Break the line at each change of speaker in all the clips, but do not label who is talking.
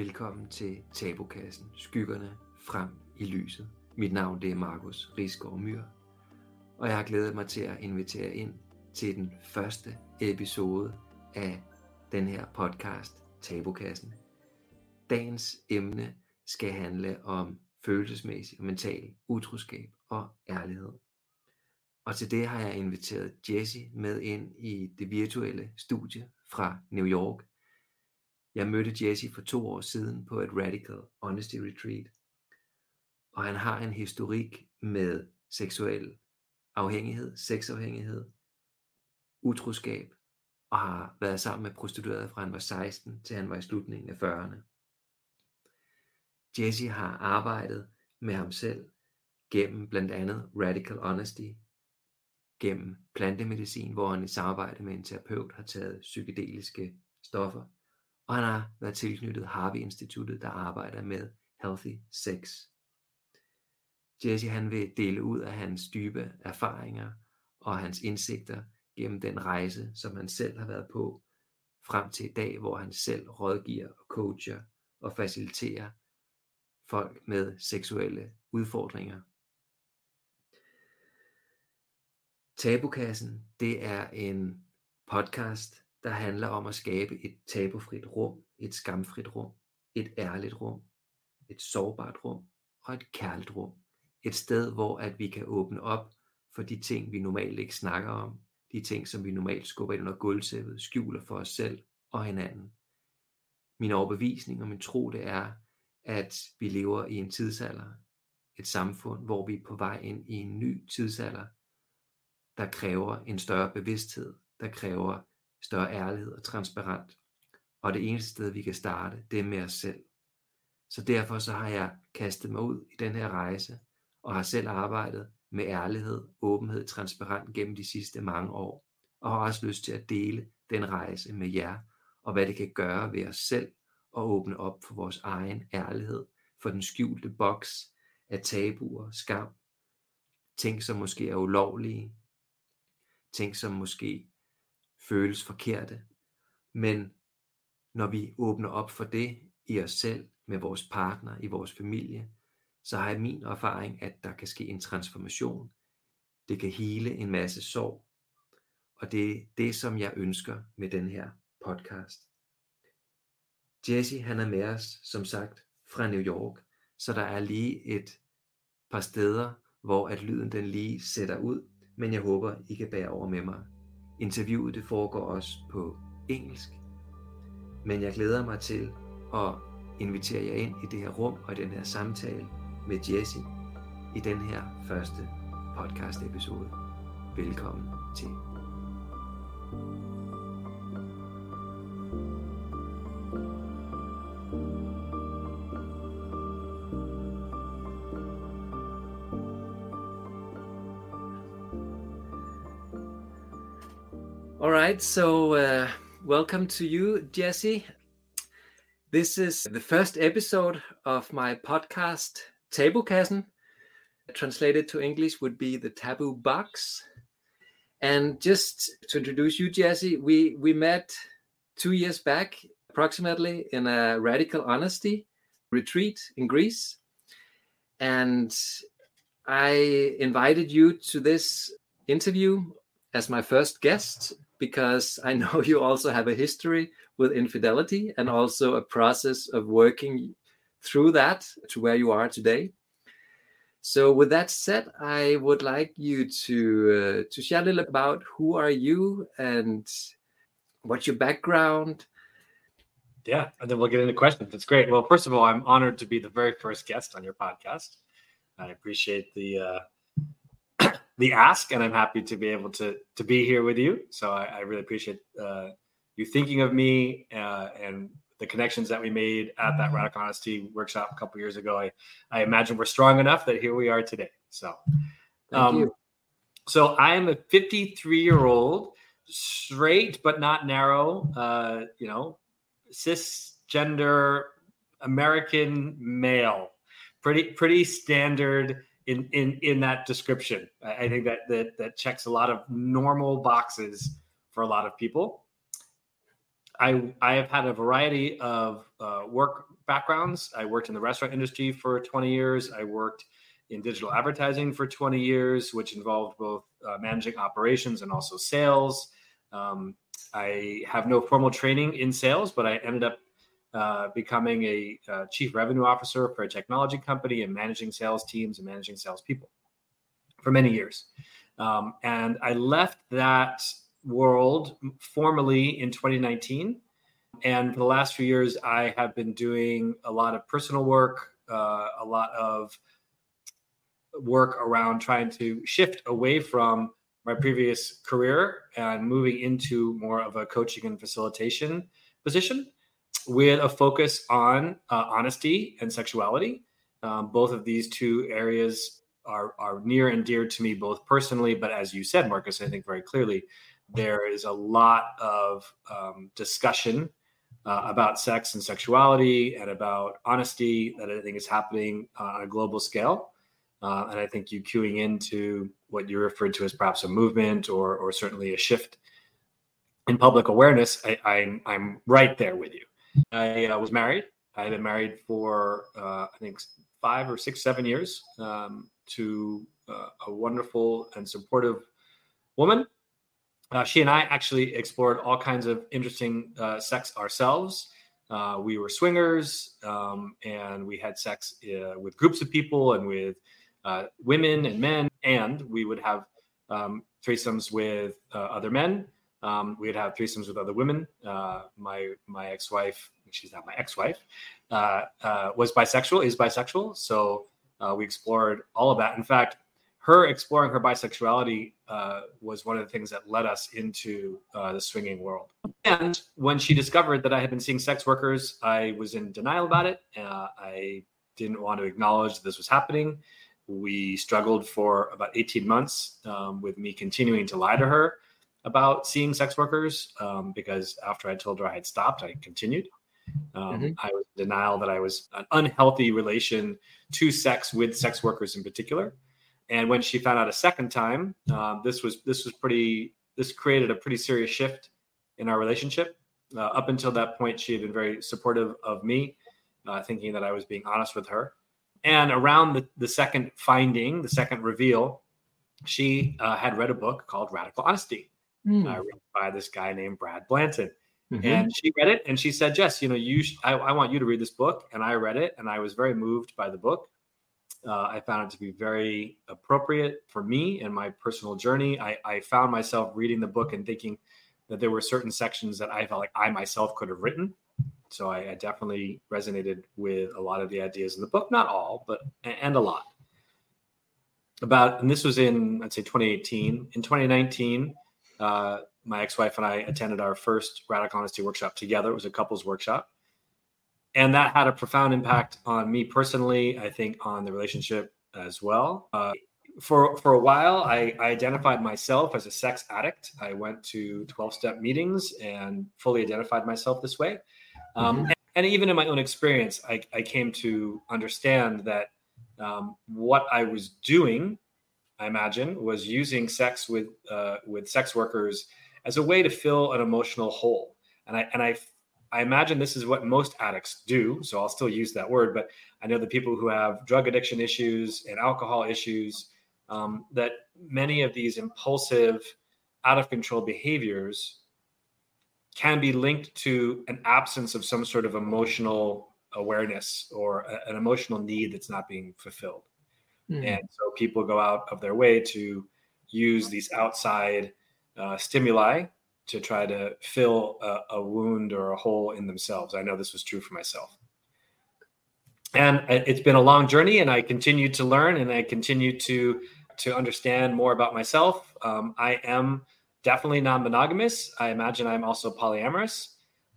Velkommen til Tabukassen, skyggerne frem i lyset. Mit navn det er Markus Rigsgaard Myr, og jeg har glædet mig til at invitere ind til den første episode af den her podcast, Tabukassen. Dagens emne skal handle om følelsesmæssig og mental utroskab og ærlighed. Og til det har jeg inviteret Jesse med ind i det virtuelle studie fra New York. Jeg mødte Jesse for to år siden på et Radical Honesty Retreat, og han har en historik med seksuel afhængighed, sexafhængighed, utroskab, og har været sammen med prostituerede fra han var 16 til han var i slutningen af 40'erne. Jesse har arbejdet med ham selv gennem blandt andet Radical Honesty, gennem plantemedicin, hvor han i samarbejde med en terapeut har taget psykedeliske stoffer, og han har været tilknyttet Harvey-instituttet, der arbejder med healthy sex. Jesse han vil dele ud af hans dybe erfaringer og hans indsigter gennem den rejse, som han selv har været på, frem til i dag, hvor han selv rådgiver og coacher og faciliterer folk med seksuelle udfordringer. Tabukassen, det er en podcast, der handler om at skabe et tabufrit rum, et skamfrit rum, et ærligt rum, et sårbart rum og et kærligt rum. Et sted, hvor at vi kan åbne op for de ting, vi normalt ikke snakker om, de ting, som vi normalt skubber ind under gulvtæppet, skjuler for os selv og hinanden. Min overbevisning og min tro, det er, at vi lever i en tidsalder, et samfund, hvor vi er på vej ind i en ny tidsalder, der kræver en større bevidsthed, der kræver større ærlighed og transparent. Og det eneste sted, vi kan starte, det er med os selv. Så derfor så har jeg kastet mig ud i den her rejse, og har selv arbejdet med ærlighed, åbenhed, transparent gennem de sidste mange år, og har også lyst til at dele den rejse med jer, og hvad det kan gøre ved os selv, og åbne op for vores egen ærlighed, for den skjulte boks af tabuer, skam, ting som måske er ulovlige, ting som måske føles forkerte. Men når vi åbner op for det i os selv, med vores partner, i vores familie, så har jeg min erfaring, at der kan ske en transformation. Det kan hele en masse sorg. Og det er det, som jeg ønsker med den her podcast. Jesse, han er med os, som sagt, fra New York, så der er lige et par steder, hvor at lyden den lige sætter ud, men jeg håber, I kan bære over med mig. Interviewet det foregår også på engelsk, men jeg glæder mig til at invitere jer ind i det her rum og i den her samtale med Jesse i den her første podcast episode. Velkommen til. Right, so uh, welcome to you, Jesse. This is the first episode of my podcast, Tabukassen. Translated to English would be the taboo box. And just to introduce you, Jesse, we, we met two years back, approximately, in a radical honesty retreat in Greece. And I invited you to this interview as my first guest because I know you also have a history with infidelity and also a process of working through that to where you are today. So, with that said, I would like you to uh, to share a little about who are you and what's your background.
Yeah, and then we'll get into questions. That's great. Well, first of all, I'm honored to be the very first guest on your podcast. I appreciate the uh, the ask, and I'm happy to be able to to be here with you. So I, I really appreciate uh, you thinking of me uh, and the connections that we made at that Radical Honesty workshop a couple years ago. I I imagine we're strong enough that here we are today. So, um, so I am a 53 year old, straight but not narrow. Uh, you know, cisgender American male, pretty pretty standard in in in that description. I, think that that that checks a lot of normal boxes for a lot of people. I I have had a variety of uh, work backgrounds. I worked in the restaurant industry for 20 years. I worked in digital advertising for 20 years, which involved both uh, managing operations and also sales. Um, I have no formal training in sales, but I ended up uh, becoming a uh, chief revenue officer for a technology company and managing sales teams and managing salespeople for many years. Um, and I left that world formally in 2019. And for the last few years, I have been doing a lot of personal work, uh, a lot of work around trying to shift away from my previous career and moving into more of a coaching and facilitation position with a focus on uh, honesty and sexuality. Um, both of these two areas are, are near and dear to me, both personally, but as you said, Marcus, I think very clearly, there is a lot of um, discussion uh, about sex and sexuality and about honesty that I think is happening on a global scale. Uh, and I think you queuing into what you referred to as perhaps a movement or, or certainly a shift in public awareness, I, I'm, I'm right there with you. I uh, was married. I had been married for, uh, I think, five or six, seven years um, to uh, a wonderful and supportive woman. Uh, she and I actually explored all kinds of interesting uh, sex ourselves. we were swingers um, and we had sex with groups of people and with uh, women and men, and we would have um, threesomes with uh, other men. Um, we'd have threesomes with other women. Uh, my my ex wife, she's not my ex wife, uh, uh, was bisexual, is bisexual. So uh, we explored all of that. In fact, her exploring her bisexuality was one of the things that led us into the swinging world. And when she discovered that I had been seeing sex workers, I was in denial about it. I didn't want to acknowledge that this was happening we struggled for about 18 months um, with me continuing to lie to her about seeing sex workers um, because after I told her I had stopped, I continued. Um, mm-hmm. I was in denial that I was an unhealthy relation to sex with sex workers in particular. And when she found out a second time, um, this was this was pretty. This created a pretty serious shift in our relationship. Uh, up until that point, she had been very supportive of me, uh, thinking that I was being honest with her. And around the, the second finding, the second reveal, she uh, had read a book called Radical Honesty, mm. uh, by this guy named Brad Blanton. Mm-hmm. And she read it and she said, Jess, you know, you sh- I, I, want you to read this book. And I read it and I was very moved by the book. Uh, I found it to be very appropriate for me and my personal journey. I, I found myself reading the book and thinking that there were certain sections that I felt like I myself could have written. So I, I, definitely resonated with a lot of the ideas in the book, not all, but and a lot. About and this was in I'd say 2018. In 2019, uh, my ex-wife and I attended our first radical honesty workshop together. It was a couples workshop, and that had a profound impact on me personally. I think on the relationship as well. Uh, for for a while, I, I, identified myself as a sex addict. I went to 12 step meetings and fully identified myself this way. Um, mm-hmm. and, and, even in my own experience, I, I came to understand that um, what I was doing, I imagine, was using sex with uh, with sex workers as a way to fill an emotional hole. And I and I I imagine this is what most addicts do. So I'll still use that word, but I know the people who have drug addiction issues and alcohol issues, um, that many of these impulsive, out of control behaviors can be linked to an absence of some sort of emotional awareness or a, an emotional need that's not being fulfilled. Mm. And so people go out of their way to use these outside uh, stimuli to try to fill a, a, wound or a hole in themselves. I know this was true for myself. And it's been a long journey, and I continue to learn and I continue to to understand more about myself. Um, I am definitely non-monogamous. I imagine I'm also polyamorous.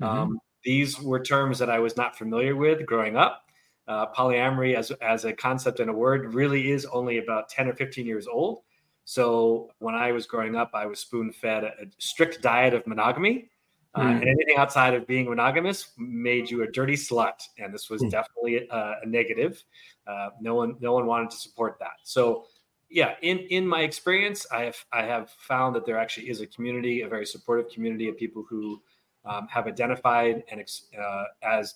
Mm-hmm. Um, these were terms that I was not familiar with growing up. Uh, polyamory as, as a concept and a word really is only about 10 or 15 years old. So when I was growing up, I was spoon fed a, a, strict diet of monogamy. Uh, mm. and anything outside of being monogamous made you a dirty slut, and this was mm. definitely a, a negative. Uh, no one, no one wanted to support that. So yeah, in in my experience, I have I have found that there actually is a community, a very supportive community of people who um, have identified and uh, as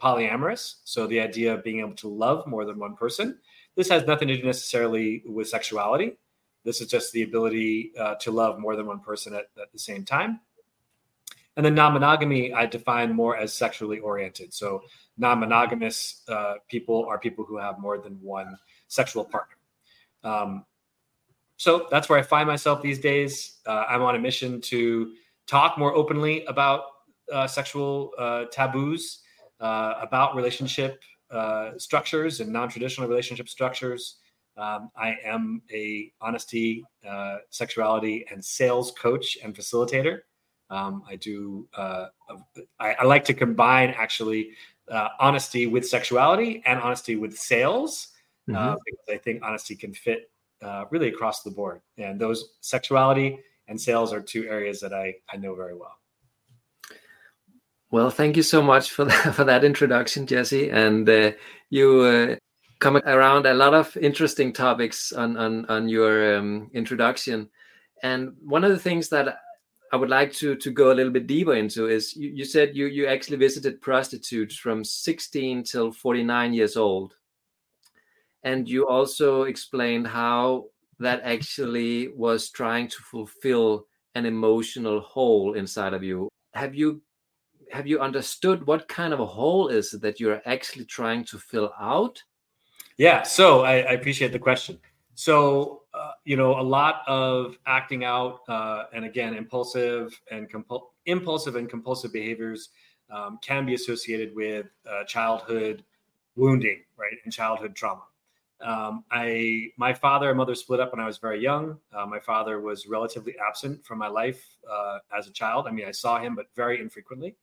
polyamorous. So the idea of being able to love more than one person. This has nothing to do necessarily with sexuality. This is just the ability uh, to love more than one person at, at the same time. And then non-monogamy, I define more as sexually oriented. So non-monogamous uh, people are people who have more than one sexual partner. Um, so that's where I find myself these days. Uh, I'm on a mission to talk more openly about uh, sexual uh, taboos, uh, about relationship uh, structures and non-traditional relationship structures. Um, I am a honesty, uh, sexuality, and sales coach and facilitator. Um, I do. I, I, like to combine actually honesty with sexuality and honesty with sales mm-hmm. because I think honesty can fit uh, really across the board. And those sexuality and sales are two areas that I, I know very well.
Well, thank you so much for that, for that introduction, Jesse. And uh, you uh, come around a lot of interesting topics on, on, on your um, introduction. And one of the things that I would like to, to go a little bit deeper into is you, you said you, you actually visited prostitutes from 16 till 49 years old and you also explained how that actually was trying to fulfill an emotional hole inside of you have you have you understood what kind of a hole is it that you're actually trying to fill out
yeah so i, I appreciate the question so uh, you know a lot of acting out uh, and again impulsive and compul- impulsive and compulsive behaviors um, can be associated with uh, childhood wounding right and childhood trauma um, I my father and mother split up when I was very young. Uh, my father was relatively absent from my life uh, as a child. I mean, I saw him, but very infrequently.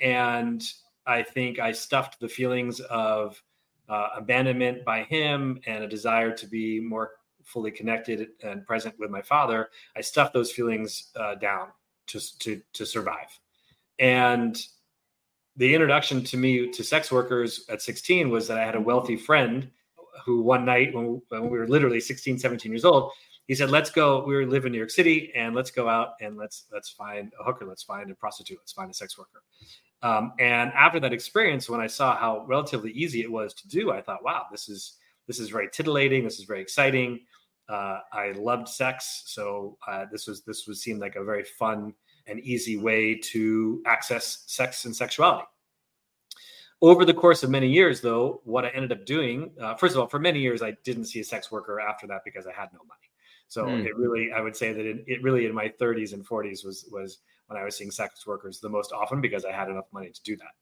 And I think I stuffed the feelings of uh, abandonment by him and a desire to be more fully connected and present with my father. I stuffed those feelings uh, down to, to to survive. And the introduction to me to sex workers at 16 was that I had a wealthy friend who one night when, when we were literally 16, 17 years old, he said, "Let's go. We live in New York City, and let's go out and let's let's find a hooker, let's find a prostitute, let's find a sex worker." Um, and after that experience, when I saw how relatively easy it was to do, I thought, "Wow, this is this is very titillating. This is very exciting." Uh, I loved sex, so uh, this was this was seemed like a very fun and easy way to access sex and sexuality. Over the course of many years, though, what I ended up doing, uh, first of all, for many years, I didn't see a sex worker after that because I had no money. So mm. it really, I would say that it, it, really in my 30s and 40s was was when I was seeing sex workers the most often because I had enough money to do that.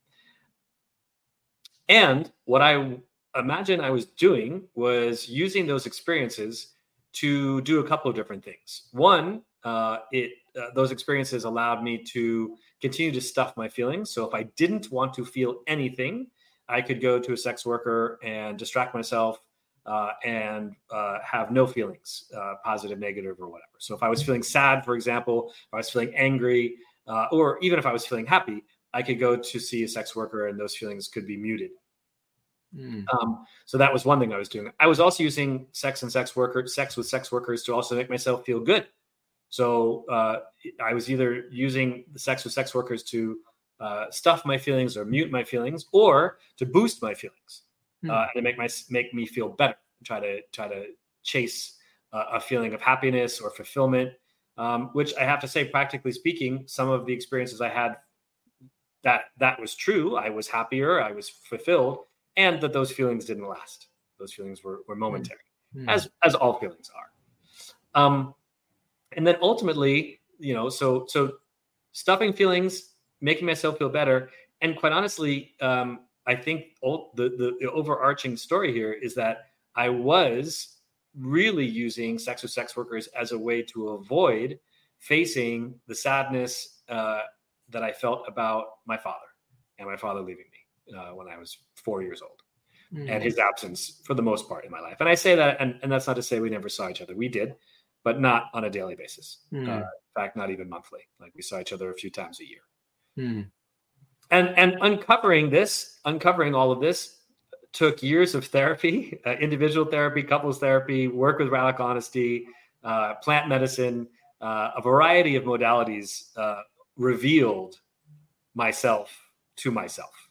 And what I imagine I was doing was using those experiences to do a couple of different things. One, uh, it uh, those experiences allowed me to continue to stuff my feelings. So if I didn't want to feel anything, I could go to a sex worker and distract myself uh, and uh, have no feelings, uh, positive, negative, or whatever. So if I was feeling sad, for example, if I was feeling angry, uh, or even if I was feeling happy, I could go to see a sex worker and those feelings could be muted. Mm. Um, so that was one thing I was doing. I was also using sex and sex workers, sex with sex workers to also make myself feel good. So uh, I was either using the sex with sex workers to uh, stuff my feelings or mute my feelings, or to boost my feelings hmm. uh, and make my make me feel better. Try to try to chase a feeling of happiness or fulfillment. Um, which I have to say, practically speaking, some of the experiences I had that that was true. I was happier, I was fulfilled, and that those feelings didn't last. Those feelings were, were hmm. momentary, mm. as as all feelings are. Um, and then ultimately you know so so stuffing feelings making myself feel better and quite honestly um, i think the, the, the overarching story here is that i was really using sex with sex workers as a way to avoid facing the sadness uh, that i felt about my father and my father leaving me uh, when i was four years old mm. and his absence for the most part in my life and i say that and, and that's not to say we never saw each other we did but not on a daily basis. Mm. Uh, in fact, not even monthly. Like we saw each other a few times a year. Mm. And and uncovering this, uncovering all of this, took years of therapy, uh, individual therapy, couples therapy, work with radical honesty, uh, plant medicine, uh, a variety of modalities uh, revealed myself to myself.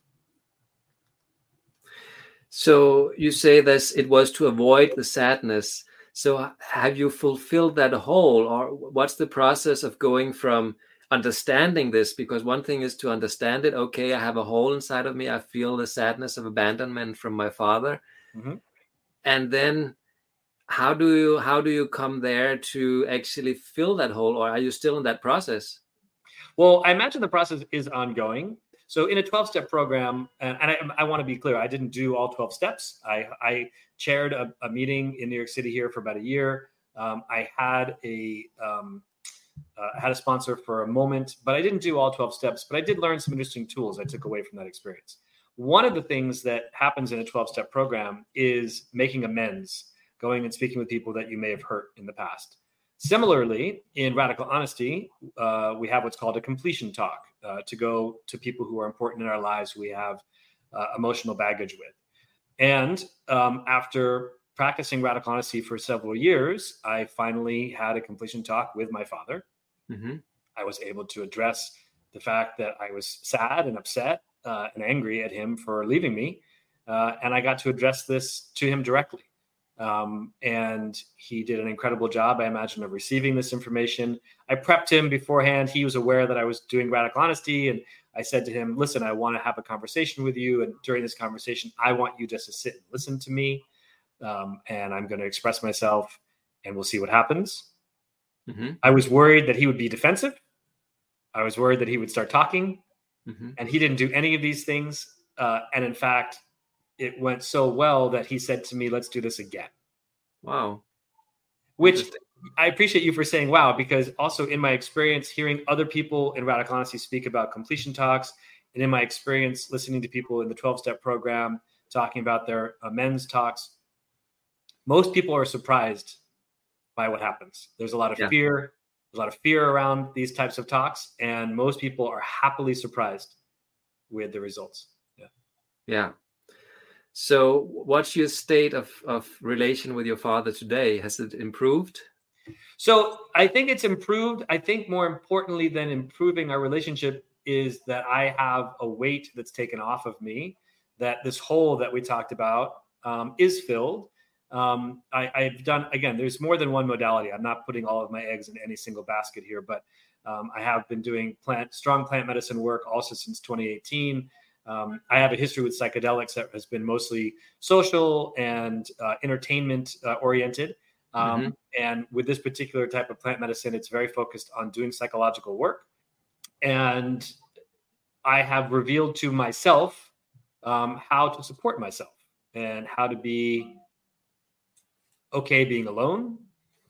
So you say this it was to avoid the sadness. So have you fulfilled that hole or what's the process of going from understanding this because one thing is to understand it okay i have a hole inside of me i feel the sadness of abandonment from my father. Mm-hmm. and then how do you how do you come there to actually fill that hole or are you still in that process?
Well i imagine the process is ongoing. So in a 12 step program and, and I, I, want to be clear i didn't do all 12 steps. I, I chaired a, a meeting in new york city here for about a year. Um, i had a um, uh, had a sponsor for a moment, but I didn't do all 12 steps. But I did learn some interesting tools I took away from that experience. One of the things that happens in a 12 step program is making amends, going and speaking with people that you may have hurt in the past. Similarly, in radical honesty, uh, we have what's called a completion talk uh, to go to people who are important in our lives, we have uh, emotional baggage with. And um, after practicing radical honesty for several years, I finally had a completion talk with my father. Mm-hmm. I was able to address the fact that I was sad and upset uh, and angry at him for leaving me. Uh, and I got to address this to him directly. Um, and he did an incredible job, I imagine, of receiving this information. I prepped him beforehand. He was aware that I was doing radical honesty. And I said to him, Listen, I want to have a conversation with you. And during this conversation, I want you just to sit and listen to me um, and I'm going to express myself, and we'll see what happens. Mm-hmm. I was worried that he would be defensive. I was worried that he would start talking, mm-hmm. and he didn't do any of these things. Uh, and in fact, it went so well that he said to me, "Let's do this again."
Wow.
Which I appreciate you for saying wow, because also in my experience, hearing other people in Radical Honesty speak about completion talks, and in my experience listening to people in the 12 step program talking about their amends talks, most people are surprised by what happens. There's a lot of yeah. fear. There's a lot of fear around these types of talks, and most people are happily surprised with the results. Yeah.
Yeah. So, what's your state of, of relation with your father today? Has it improved?
So, I think it's improved. I think more importantly than improving our relationship is that I have a weight that's taken off of me, that this hole that we talked about um, is filled um, I, have done again. There's more than one modality. I'm not putting all of my eggs in any single basket here, but um, I have been doing plant strong plant medicine work also since 2018. Um, I have a history with psychedelics that has been mostly social and uh, entertainment uh, oriented. Um, mm-hmm. And with this particular type of plant medicine, it's very focused on doing psychological work. And I have revealed to myself um, how to support myself and how to be okay being alone,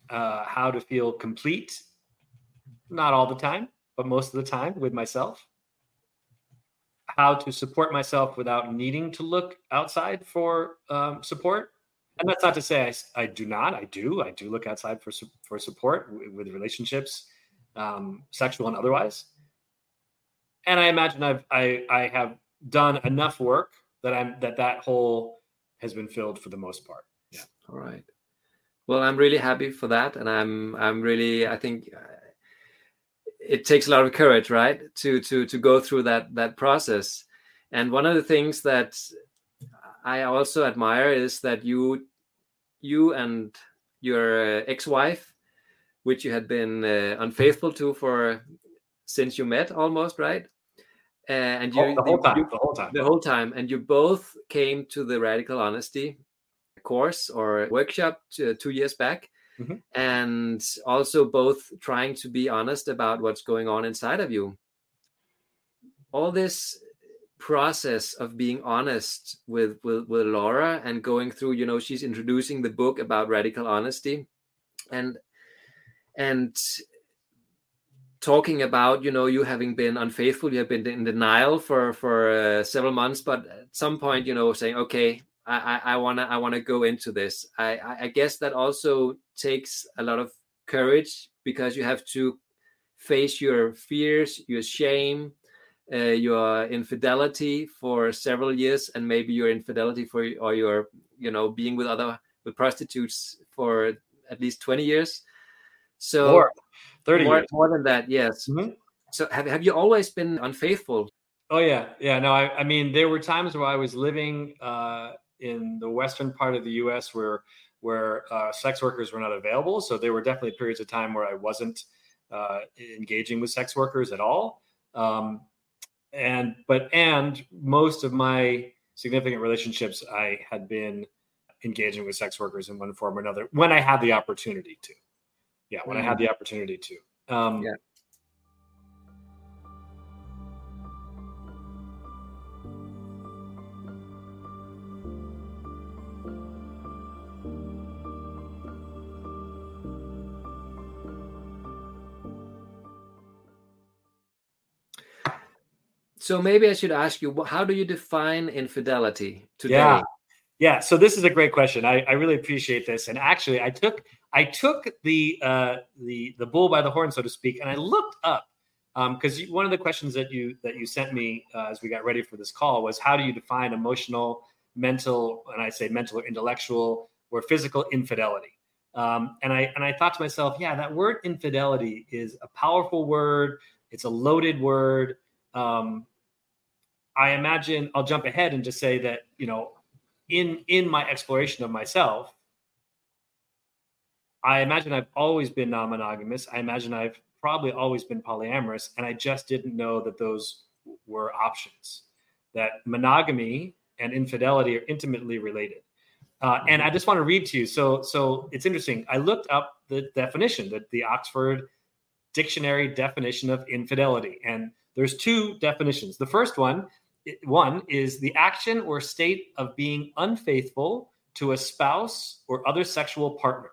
uh, how to feel complete, not all the time, but most of the time with myself, how to support myself without needing to look outside for um, support. And that's not to say I, I, do not. I do. I do look outside for for support with relationships, um, sexual and otherwise. And I imagine I've I, I have done enough work that I'm that that hole has been filled for the most part. Yeah.
All right. Well, I'm really happy for that, and I'm I'm really I think uh, it takes a lot of courage, right, to to to go through that that process. And one of the things that I also admire is that you you and your ex-wife, which you had been uh, unfaithful to for since you met almost, right? Uh, and you
the whole time, you, the whole time,
the whole time, and you both came to the radical honesty course or workshop two, two years back. Mm-hmm. And also both trying to be honest about what's going on inside of you. All this process of being honest with, with with Laura and going through, you know, she's introducing the book about radical honesty, and and talking about you know you having been unfaithful you have been in denial for for uh, several months but at some point you know saying okay I, I wanna I wanna go into this. I, I guess that also takes a lot of courage because you have to face your fears, your shame, uh, your infidelity for several years, and maybe your infidelity for or your you know being with other with prostitutes for at least twenty years. So
more, thirty
more,
years.
more than that, yes. Mm-hmm. So have have you always been unfaithful?
Oh yeah, yeah. No, I, I mean, there were times where I was living uh, in the western part of the U.S. where where uh, sex workers were not available. So there were definitely periods of time where I wasn't uh, engaging with sex workers at all. Um, and but and most of my significant relationships, I had been engaging with sex workers in one form or another when I had the opportunity to. Yeah, when mm. I had mm. the opportunity to. Um, yeah.
So maybe I should ask you, how do you define infidelity today?
Yeah, yeah. So this is a great question. I, I really appreciate this. And actually, I took I took the uh, the the bull by the horn, so to speak, and I looked up because um, one of the questions that you that you sent me uh, as we got ready for this call was how do you define emotional, mental, and I say mental or intellectual or physical infidelity. Um, and I and I thought to myself, yeah, that word infidelity is a powerful word. It's a loaded word. Um, I imagine I'll jump ahead and just say that you know, in in my exploration of myself, I imagine I've always been non-monogamous. I imagine I've probably always been polyamorous, and I just didn't know that those were options. That monogamy and infidelity are intimately related. Uh, and I just want to read to you. So, so it's interesting. I looked up the definition, that the Oxford Dictionary definition of infidelity, and there's two definitions. The first one one is the action or state of being unfaithful to a spouse or other sexual partner.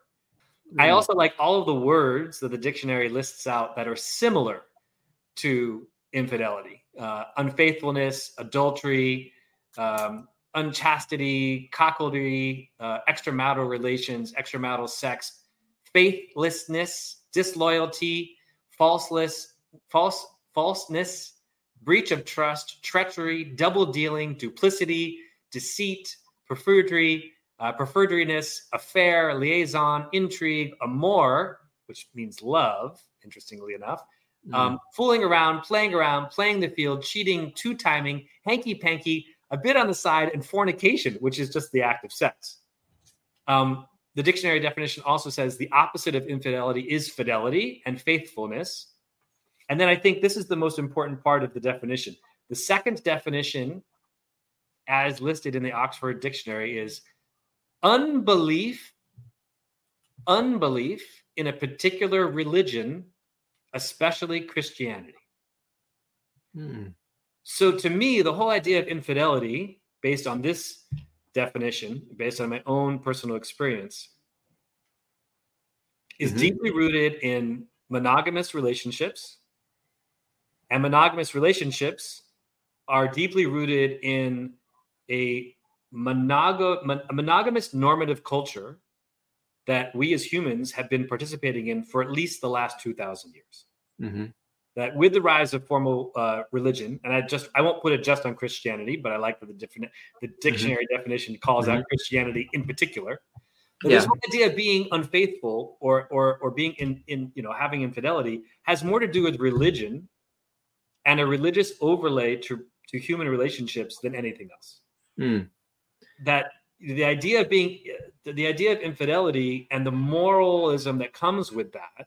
Mm. I also like all of the words that the dictionary lists out that are similar to infidelity uh, unfaithfulness, adultery, um, unchastity, cuckoldry, uh, extramarital relations, extramarital sex, faithlessness, disloyalty, falseless, false, falseness, breach of trust, treachery, double dealing, duplicity, deceit, perfidy, uh, affair, liaison, intrigue, amour, which means love, interestingly enough, mm. um, fooling around, playing around, playing the field, cheating, two timing, hanky panky, a bit on the side, and fornication, which is just the act of sex. Um, the dictionary definition also says the opposite of infidelity is fidelity and faithfulness. And then I think this is the most important part of the definition. The second definition, as listed in the Oxford Dictionary, is unbelief, unbelief in a particular religion, especially Christianity. Hmm. So to me, the whole idea of infidelity, based on this definition, based on my own personal experience, is mm-hmm. deeply rooted in monogamous relationships and monogamous relationships are deeply rooted in a, monog- a monogamous normative culture that we as humans have been participating in for at least the last 2000 years mm-hmm. that with the rise of formal uh, religion and i just i won't put it just on christianity but i like that the different the mm-hmm. dictionary mm-hmm. definition calls mm-hmm. out christianity in particular yeah. this idea of being unfaithful or or or being in in you know having infidelity has more to do with religion and a religious overlay to, to human relationships than anything else. Mm. That the idea of being the idea of infidelity and the moralism that comes with that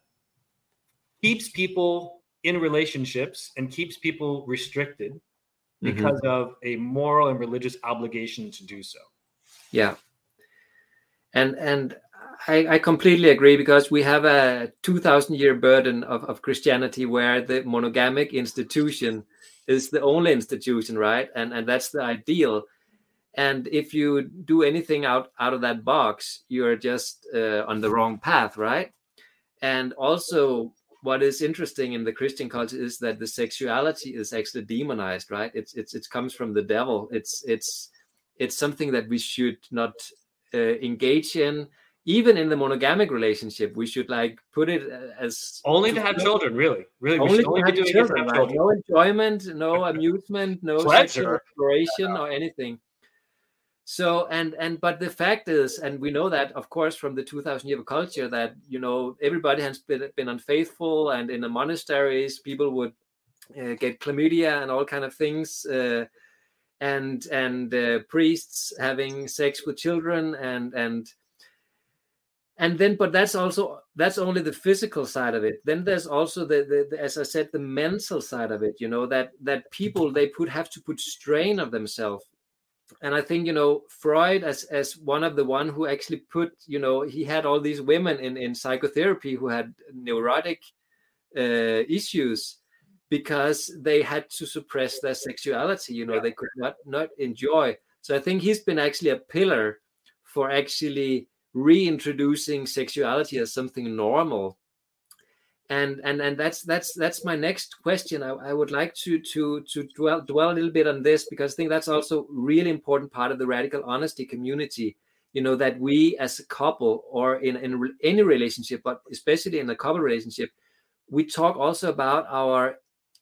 keeps people in relationships and keeps people restricted mm-hmm. because mm-hmm. of a moral and religious obligation to do so.
Yeah. And and I, I, completely agree because we have a 2000 year burden of, of Christianity where the monogamic institution is the only institution, right? And, and that's the ideal. And if you do anything out, out of that box, you're just uh, on the wrong path, right? And also, what is interesting in the Christian culture is that the sexuality is actually demonized, right? It's it's it comes from the devil. It's it's it's something that we should not uh, engage in even in the monogamic relationship, we should like put it uh, as
only to have children. Really, really,
only to have children, have children. No enjoyment, no amusement, no sexual exploration or anything. So and and but the fact is, and we know that of course from the 2,000 year culture that you know everybody has been, been unfaithful, and in the monasteries people would uh, get chlamydia and all kind of things uh, and and uh, priests having sex with children and and and then but that's also that's only the physical side of it then there's also the, the, the, as i said the mental side of it you know that that people they put have to put strain of themselves and i think you know freud as as one of the one who actually put you know he had all these women in in psychotherapy who had neurotic uh, issues because they had to suppress their sexuality you know yeah. they could not not enjoy so i think he's been actually a pillar for actually reintroducing sexuality as something normal. And and and that's that's that's my next question. I, I, would like to to to dwell dwell a little bit on this because i think that's also really important part of the radical honesty community. You know that we as a couple or in in any relationship but especially in a couple relationship we talk also about our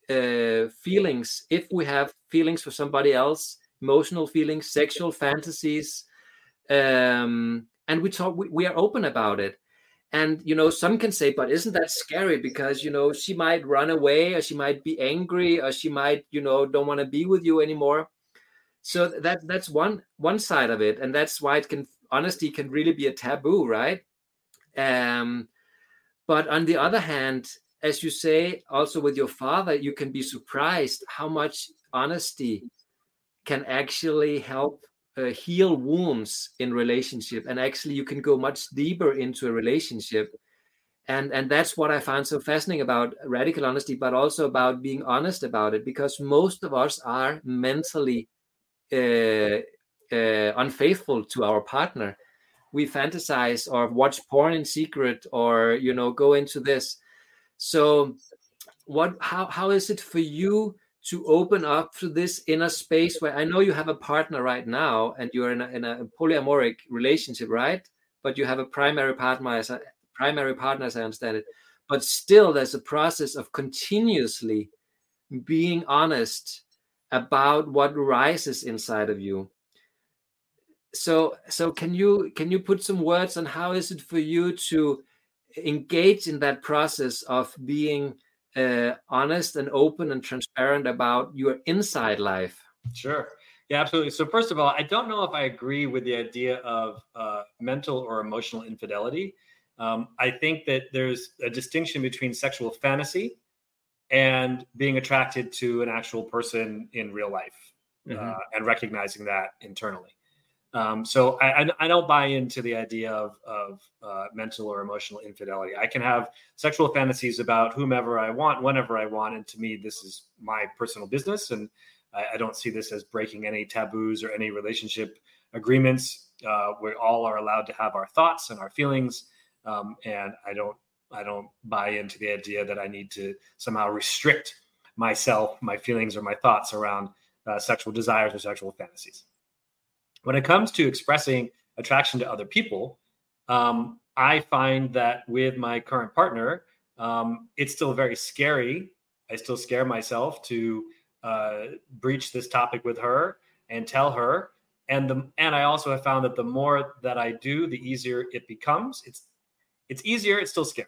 uh, feelings. If we have feelings for somebody else emotional feelings sexual fantasies um, and we talk we, we are open about it. And you know some can say but isn't that scary? Because you know she might run away or she might be angry or she might you know don't want to be with you anymore. So that that's one one side of it and that's why it can honesty can really be a taboo right? Um but on the other hand as you say also with your father you can be surprised how much honesty can actually help uh, heal wounds in relationship and actually you can go much deeper into a relationship. And and that's what i found so fascinating about radical honesty but also about being honest about it because most of us are mentally uh, uh, unfaithful to our partner. We fantasize or watch porn in secret or you know go into this. So what how how is it for you to open up to this inner space where I know you have a partner right now and you're in a, in a polyamoric relationship, right? But you have a primary partner as a primary partner, as I understand it. But still, there's a process of continuously being honest about what rises inside of you. So, so can you can you put some words on how is it for you to engage in that process of being uh, honest and open and transparent about your inside life.
Sure. Yeah, absolutely. So, first of all, I don't know if I agree with the idea of uh, mental or emotional infidelity. Um, I think that there's a distinction between sexual fantasy and being attracted to an actual person in real life mm-hmm. uh, and recognizing that internally. Um, so I, I, don't buy into the idea of, of uh, mental or emotional infidelity. I can have sexual fantasies about whomever I want, whenever I want, and to me, this is my personal business, and I, I don't see this as breaking any taboos or any relationship agreements. Uh, we all are allowed to have our thoughts and our feelings, um, and I don't I don't buy into the idea that I need to somehow restrict myself, my feelings, or my thoughts around uh, sexual desires or sexual fantasies. When it comes to expressing attraction to other people, um, I find that with my current partner, um, it's still very scary. I still scare myself to uh, breach this topic with her and tell her. And the and I also have found that the more that I do, the easier it becomes. It's it's easier. It's still scary.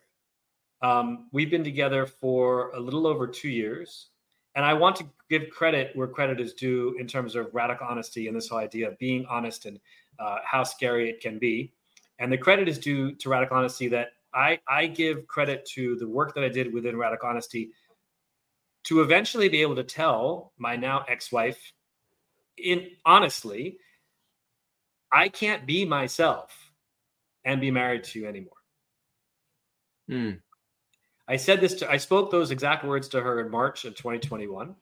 Um, we've been together for a little over two years. And I want to give credit where credit is due in terms of radical honesty and this whole idea of being honest and uh, how scary it can be. And the credit is due to radical honesty that I, I give credit to the work that I did within radical honesty to eventually be able to tell my now ex-wife in honestly i can't be myself and be married to you anymore
mm.
I said this to, I spoke those exact words to her in March of 2021.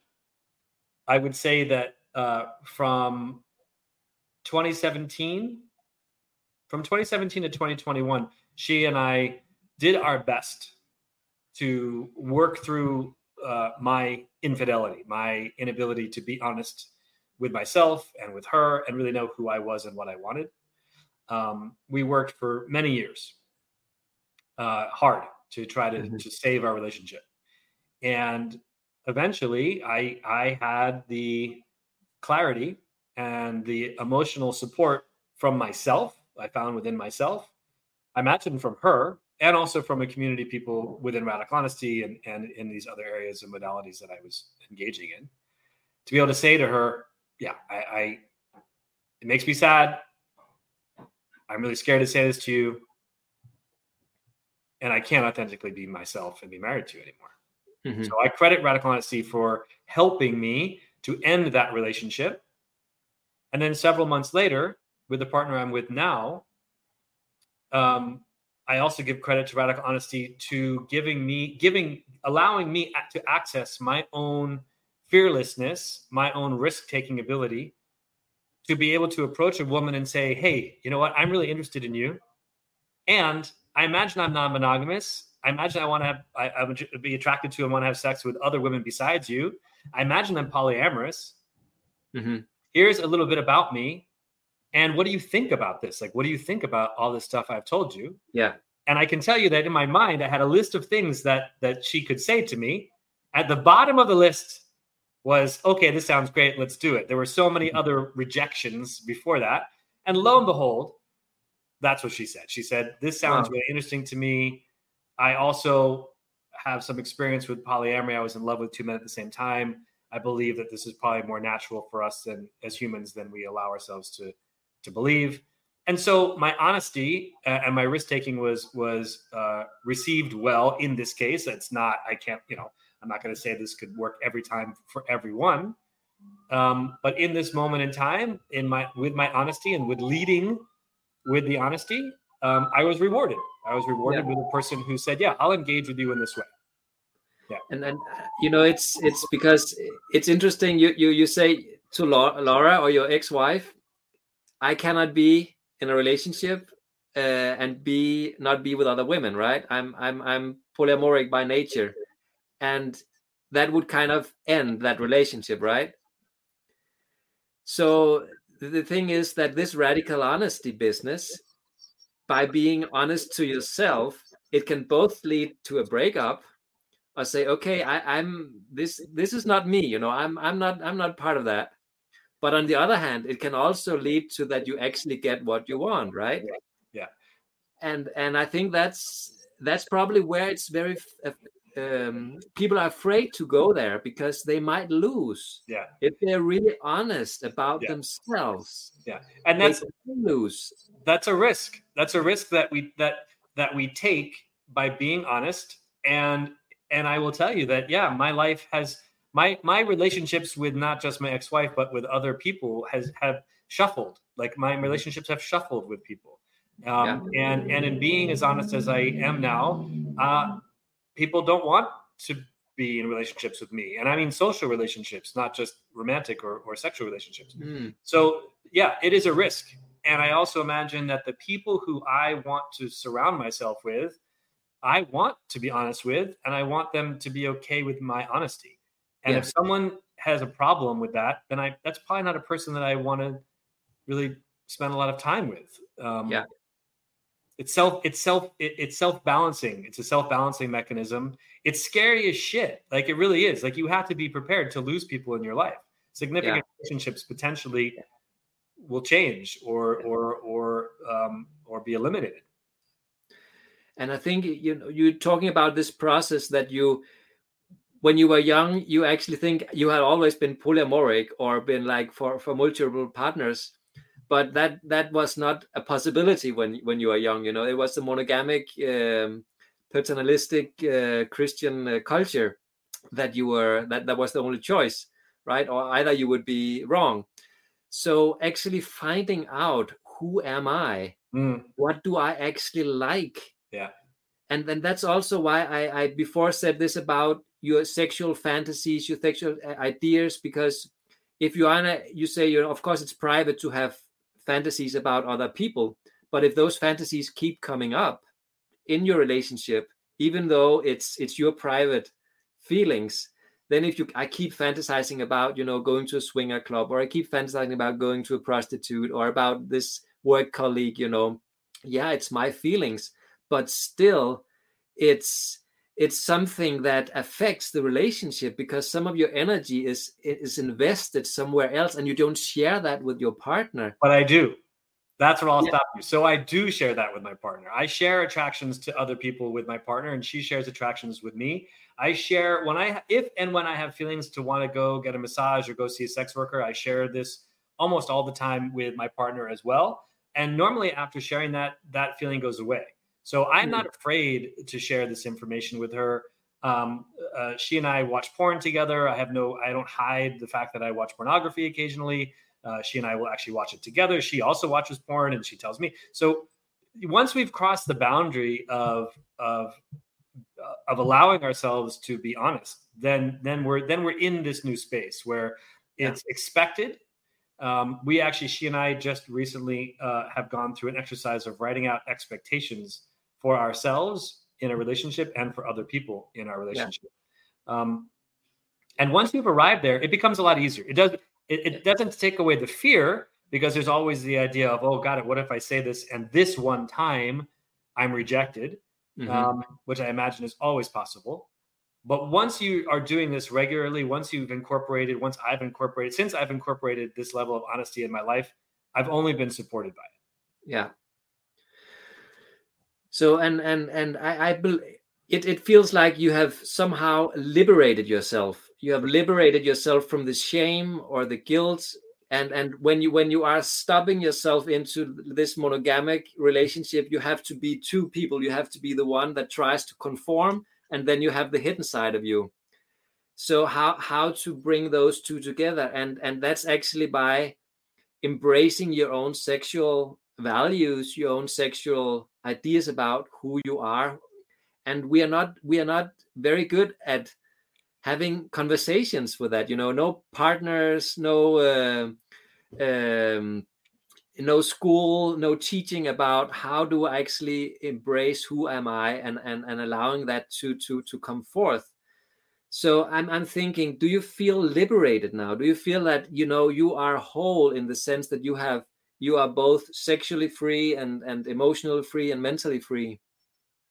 I would say that uh, from 2017, from 2017 to 2021, she and I did our best to work through uh, my infidelity, my inability to be honest with myself and with her and really know who I was and what I wanted. Um, we worked for many years uh, hard to try to, mm-hmm. to save our relationship. And eventually I I had the clarity and the emotional support from myself, I found within myself. I imagine from her and also from a community of people within radical honesty and, and in these other areas and modalities that I was engaging in, to be able to say to her, yeah, I, I it makes me sad. I'm really scared to say this to you. And I can't authentically be myself and be married to you anymore. Mm-hmm. So I credit Radical Honesty for helping me to end that relationship. And then several months later, with the partner I'm with now, um, I also give credit to Radical Honesty to giving me, giving, allowing me to access my own fearlessness, my own risk taking ability to be able to approach a woman and say, Hey, you know what? I'm really interested in you. And I imagine I'm non monogamous. I imagine I want to have, I, I, would be attracted to and want to have sex with other women besides you. I imagine I'm polyamorous. Mm-hmm. Here's a little bit about me. And what do you think about this? Like, what do you think about all this stuff I've told you?
Yeah.
And I can tell you that in my mind, I had a list of things that that she could say to me. At the bottom of the list was, okay, this sounds great. Let's do it. There were so many mm-hmm. other rejections before that. And lo and behold, that's what she said. She said, This sounds wow. really interesting to me. I also have some experience with polyamory. I was in love with two men at the same time. I believe that this is probably more natural for us than as humans than we allow ourselves to to believe. And so my honesty uh, and my risk taking was was uh, received well in this case. It's not. I can't. You know. I'm not going to say this could work every time for everyone. Um, but in this moment in time, in my with my honesty and with leading with the honesty, um, I was rewarded. I was rewarded yeah. with a person who said, "Yeah, I'll engage with you in this way."
Yeah, and then you know it's it's because it's interesting. You you you say to Laura or your ex-wife, "I cannot be in a relationship uh, and be not be with other women." Right? I'm I'm I'm polyamoric by nature, and that would kind of end that relationship, right? So the thing is that this radical honesty business by being honest to yourself it can both lead to a breakup or say okay I, i'm this this is not me you know i'm i'm not i'm not part of that. But on the other hand it can also lead to that you actually get what you want right?
Yeah
and and i think that's that's probably where it's very um, people are afraid to go there because they might lose.
Yeah.
If they're really honest about yeah. themselves.
Yeah. And that's lose. That's a risk. That's a risk that we that that we take by being honest. And and I will tell you that yeah, my life has my my relationships with not just my ex-wife but with other people has have shuffled. Like my relationships have shuffled with people. Um, yeah. and and in being as honest as I am now, uh, people don't want to be in relationships with me. And i mean social relationships not just romantic or, or sexual relationships. Mm. so yeah it is a risk. And i also imagine that the people who i want to surround myself with i want to be honest with and i want them to be okay with my honesty. And yeah. if someone has a problem with that then i that's probably not a person that i want to really spend a lot of time with.
Um, yeah
it's self it's self it, it's self balancing it's a self balancing mechanism. It's scary as shit. Like it really is. Like you have to be prepared to lose people in your life. Significant yeah. relationships potentially will change or or or um or be eliminated.
And i think you know you're talking about this process that you when you were young you actually think you had always been polymoric or been like for for multiple partners but that that was not a possibility when when you were young you know? It was a monogamic um, paternalistic uh, christian uh, culture that you were that that was the only choice right? Or either you would be wrong. So actually finding out who am i mm. what do i actually like?
Yeah.
And then that's also why I, I before said this about your sexual fantasies your sexual uh, ideas because if you are you say you know of course it's private to have fantasies about other people. But if those fantasies keep coming up in your relationship, even though it's it's your private feelings, then if you I keep fantasizing about, you know, going to a swinger club, or I keep fantasizing about going to a prostitute, or about this work colleague, you know, yeah, it's my feelings, but still it's it's something that affects the relationship because some of your energy is is invested somewhere else and you don't share that with your partner
but i do That's where I'll yeah. stop you. So I do share that with my partner. I share attractions to other people with my partner, and she shares attractions with me. I share when I if and when I have feelings to want to go get a massage or go see a sex worker, I share this almost all the time with my partner as well. And normally after sharing that, that feeling goes away. So I'm not mm-hmm. afraid to share this information with her. Um, uh, she and I watch porn together. I have no, I don't hide the fact that I watch pornography occasionally. Uh, she and I will actually watch it together. She also watches porn, and she tells me. So once we've crossed the boundary of of uh, of allowing ourselves to be honest, then then we're then we're in this new space where it's yeah. expected. Um, we actually, she and I just recently uh, have gone through an exercise of writing out expectations for ourselves in a relationship and for other people in our relationship. Yeah. Um, and once you've arrived there, it becomes a lot easier. It does it, it doesn't take away the fear because there's always the idea of oh god what if i say this and this one time i'm rejected mm-hmm. um, which i imagine is always possible but once you are doing this regularly once you've incorporated once i've incorporated since i've incorporated this level of honesty in my life i've only been supported by it
yeah so and and and i i believe it, it feels like you have somehow liberated yourself. You have liberated yourself from the shame or the guilt. And and when you when you are stubbing yourself into this monogamic relationship you have to be two people. You have to be the one that tries to conform and then you have the hidden side of you. So how how to bring those two together? And and that's actually by embracing your own sexual values your own sexual ideas about who you are. And we are not we are not very good at having conversations with that you know no partners no uh, um, no school no teaching about how do i actually embrace who am i and and, and allowing that to to to come forth. So I'm, I'm thinking do you feel liberated now? Do you feel that you know you are whole in the sense that you have you are both sexually free and and emotionally free and mentally free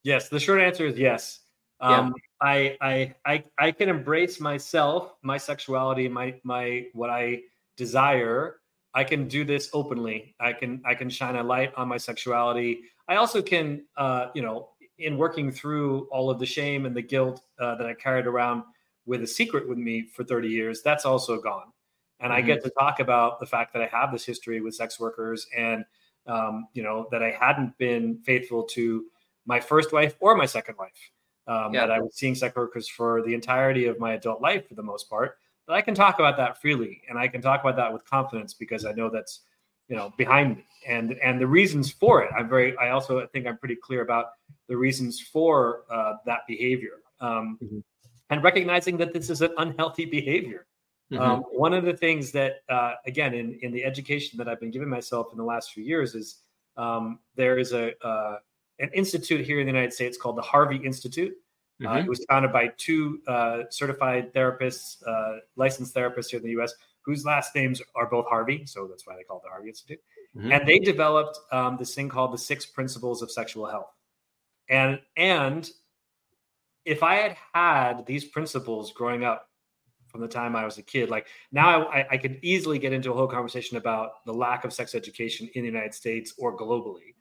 yes the short answer is yes um, I, I I I can embrace myself, my sexuality, my my what I desire. I can do this openly. I can I can shine a light on my sexuality. I also can, uh, you know, in working through all of the shame and the guilt uh, that I carried around with a secret with me for 30 years, that's also gone. And mm-hmm. I get to talk about the fact that I have this history with sex workers and, um, you know, that I hadn't been faithful to my first wife or my second wife um, yeah. that I was seeing sex workers for the entirety of my adult life for the most part. But I can talk about that freely, and I can talk about that with confidence because I know that's you know behind me and and the reasons for it. I'm very. I also think I'm pretty clear about the reasons for uh, that behavior, um, mm-hmm. and recognizing that this is an unhealthy behavior. Mm-hmm. Um, one of the things that, uh, again, in in the education that I've been giving myself in the last few years is um, there is a uh, an institute here in the United States called the Harvey Institute. Mm-hmm. Uh, it was founded by two uh, certified therapists, uh, licensed therapists here in the U.S., whose last names are both Harvey, so that's why they call it the Harvey Institute. Mm-hmm. And they developed um, this thing called the Six Principles of Sexual Health. And and if I had had these principles growing up from the time I was a kid, like now I, I could easily get into a whole conversation about the lack of sex education in the United States or globally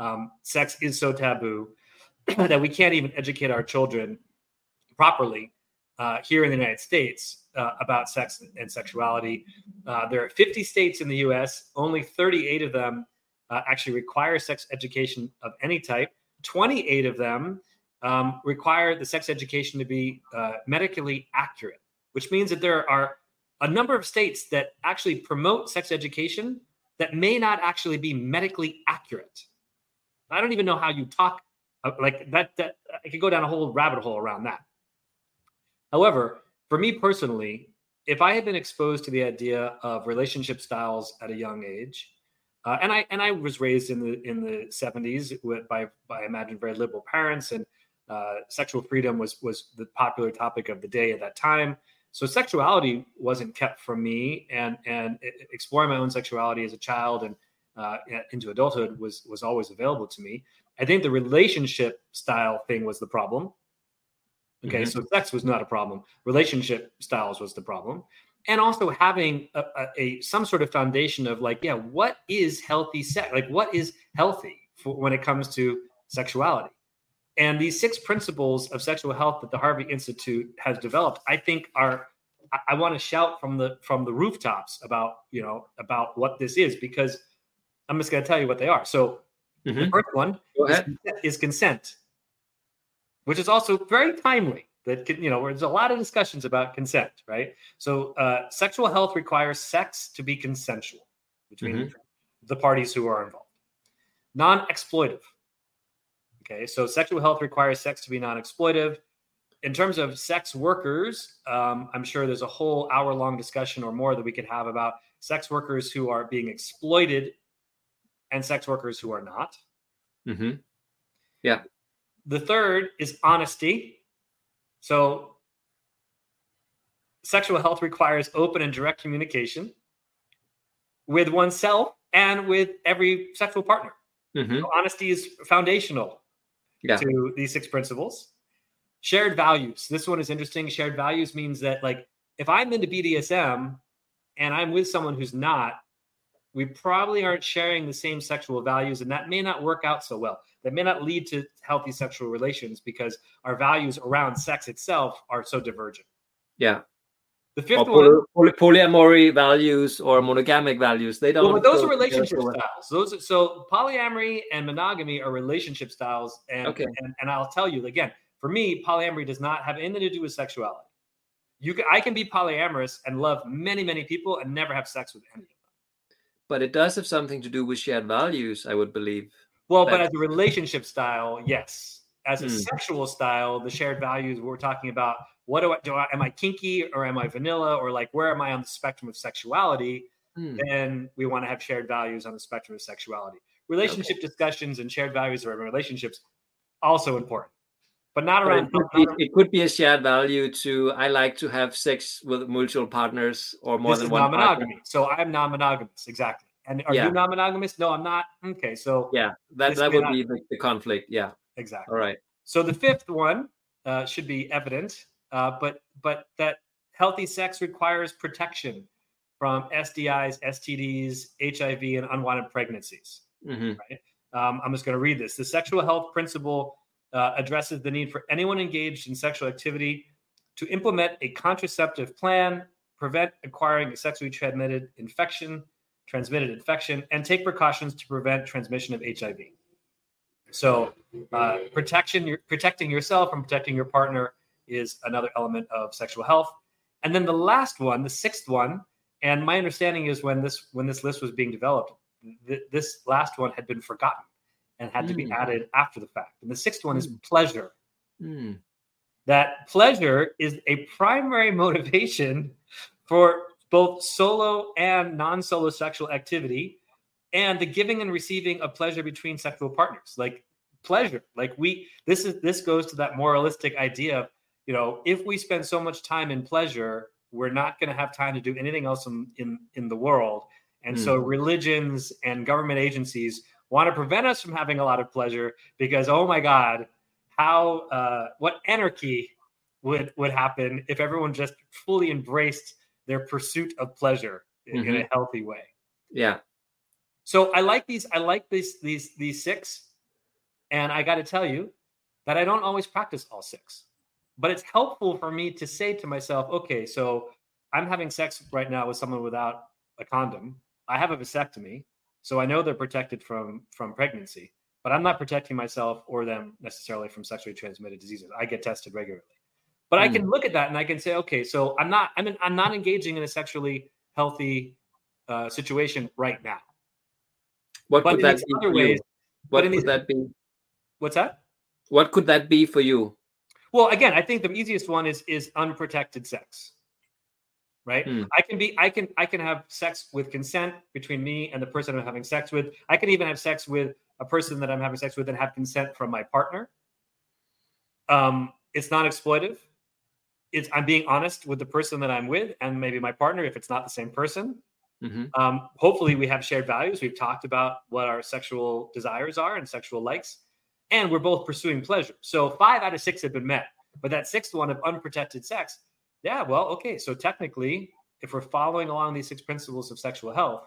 um, sex is so taboo that we can't even educate our children properly uh, here in the United States uh, about sex and sexuality. Uh, there are 50 states in the US, only 38 of them uh, actually require sex education of any type. 28 of them um, require the sex education to be uh, medically accurate, which means that there are a number of states that actually promote sex education that may not actually be medically accurate. I don't even know how you talk uh, like that. That I could go down a whole rabbit hole around that. However, for me personally, if I had been exposed to the idea of relationship styles at a young age, uh, and I and I was raised in the in the seventies by by I imagine very liberal parents, and uh, sexual freedom was was the popular topic of the day at that time. So sexuality wasn't kept from me, and and exploring my own sexuality as a child and uh, into adulthood was was always available to me. I think the relationship style thing was the problem. Okay, mm-hmm. so sex was not a problem. Relationship styles was the problem. and also having a, a, a, some sort of foundation of like yeah what is healthy sex like what is healthy for, when it comes to sexuality and these six principles of sexual health that the harvey institute has developed i think are i, I want to shout from the from the rooftops about you know about what this is because i'm just going to tell you what they are so mm-hmm. the first one is, is consent which is also very timely that can, you know, there's a lot of discussions about consent, right? So, uh, sexual health requires sex to be consensual between mm-hmm. the parties who are involved. Non exploitive. Okay, so sexual health requires sex to be non exploitive. In terms of sex workers, um, I'm sure there's a whole hour long discussion or more that we could have about sex workers who are being exploited and sex workers who are not.
Mm-hmm. Yeah.
The third is honesty. So, sexual health requires open and direct communication with oneself and with every sexual partner. Mm-hmm. So honesty is foundational yeah. to these six principles. Shared values. This one is interesting. Shared values means that, like, if I'm into BDSM and I'm with someone who's not, we probably aren't sharing the same sexual values, and that may not work out so well that may not lead to healthy sexual relations because our values around sex itself are so divergent.
Yeah.
The fifth or
one, polyamory values or monogamic values, they don't.
Well, those are relationship styles. Those so polyamory and monogamy are relationship styles, and, okay. and and I'll tell you again. For me, polyamory does not have anything to do with sexuality. You can, I can be polyamorous and love many, many people and never have sex with any of them.
But it does have something to do with shared values, I would believe.
Well, but as a relationship style, yes. As a mm. sexual style, the shared values we're talking about. What do I do? I, am I kinky or am I vanilla or like where am I on the spectrum of sexuality? Mm. Then we want to have shared values on the spectrum of sexuality. Relationship okay. discussions and shared values around relationships also important, but not around.
It could, be, it could, be, a shared value to I like to have sex with multiple partners or more than one.
Non-monogamy. So I'm non-monogamous. Exactly. And are yeah. you non-monogamous? No, I'm not. Okay, so
yeah, that that would not... be the, the, conflict. Yeah,
exactly.
All right.
So the fifth one uh, should be evident, uh, but but that healthy sex requires protection from STIs, STDs, HIV, and unwanted pregnancies. Mm-hmm. Right. Um, I'm just going to read this. The sexual health principle uh, addresses the need for anyone engaged in sexual activity to implement a contraceptive plan, prevent acquiring a sexually transmitted infection, transmitted infection, and take precautions to prevent transmission of HIV. So, uh, protection, protecting yourself and protecting your partner is another element of sexual health. And then the last one, the sixth one, and my understanding is when this when this list was being developed, th- this last one had been forgotten and had mm. to be hmm. added after the fact. And the sixth one mm. is hmm. pleasure. Mm. That pleasure is a primary motivation for both solo and non solo sexual activity and the giving and receiving of pleasure between sexual partners like pleasure like we this is this goes to that moralistic idea of you know if we spend so much time in pleasure we're not going to have time to do anything else in in, in the world and mm. so hmm. religions and government agencies want to prevent us from having a lot of pleasure because oh my god how uh, what anarchy would would happen if everyone just fully embraced their pursuit of pleasure in, mm-hmm. in a mm-hmm. healthy way.
Yeah.
So I like these. I like these these these six, and I got to tell you that I don't always practice all six, but it's helpful for me to say to myself, okay, so I'm having sex right now with someone without a condom. I have a vasectomy, so I know they're protected from from pregnancy, but I'm not protecting myself or them necessarily from sexually transmitted diseases. I get tested regularly. But mm. I can hmm. look at that and I can say, okay, so I'm not I'm in, I'm not engaging in a sexually healthy uh, situation right now.
What but could that be? Other ways, what could these, that be?
What's that?
What could that be for you?
Well, again, I think the easiest one is is unprotected sex. Right? Hmm. I can be I can I can have sex with consent between me and the person I'm having sex with. I can even have sex with a person that I'm having sex with and have consent from my partner. Um, it's not exploitive it's I'm being honest with the person that I'm with and maybe my partner if it's not the same person. Mm-hmm. Um, hopefully, we have shared values. We've talked about what our sexual desires are and sexual likes, and we're both pursuing pleasure. So five out of six have been met, but that sixth one of unprotected sex, yeah, well, okay. So technically, if we're following along these six principles of sexual health,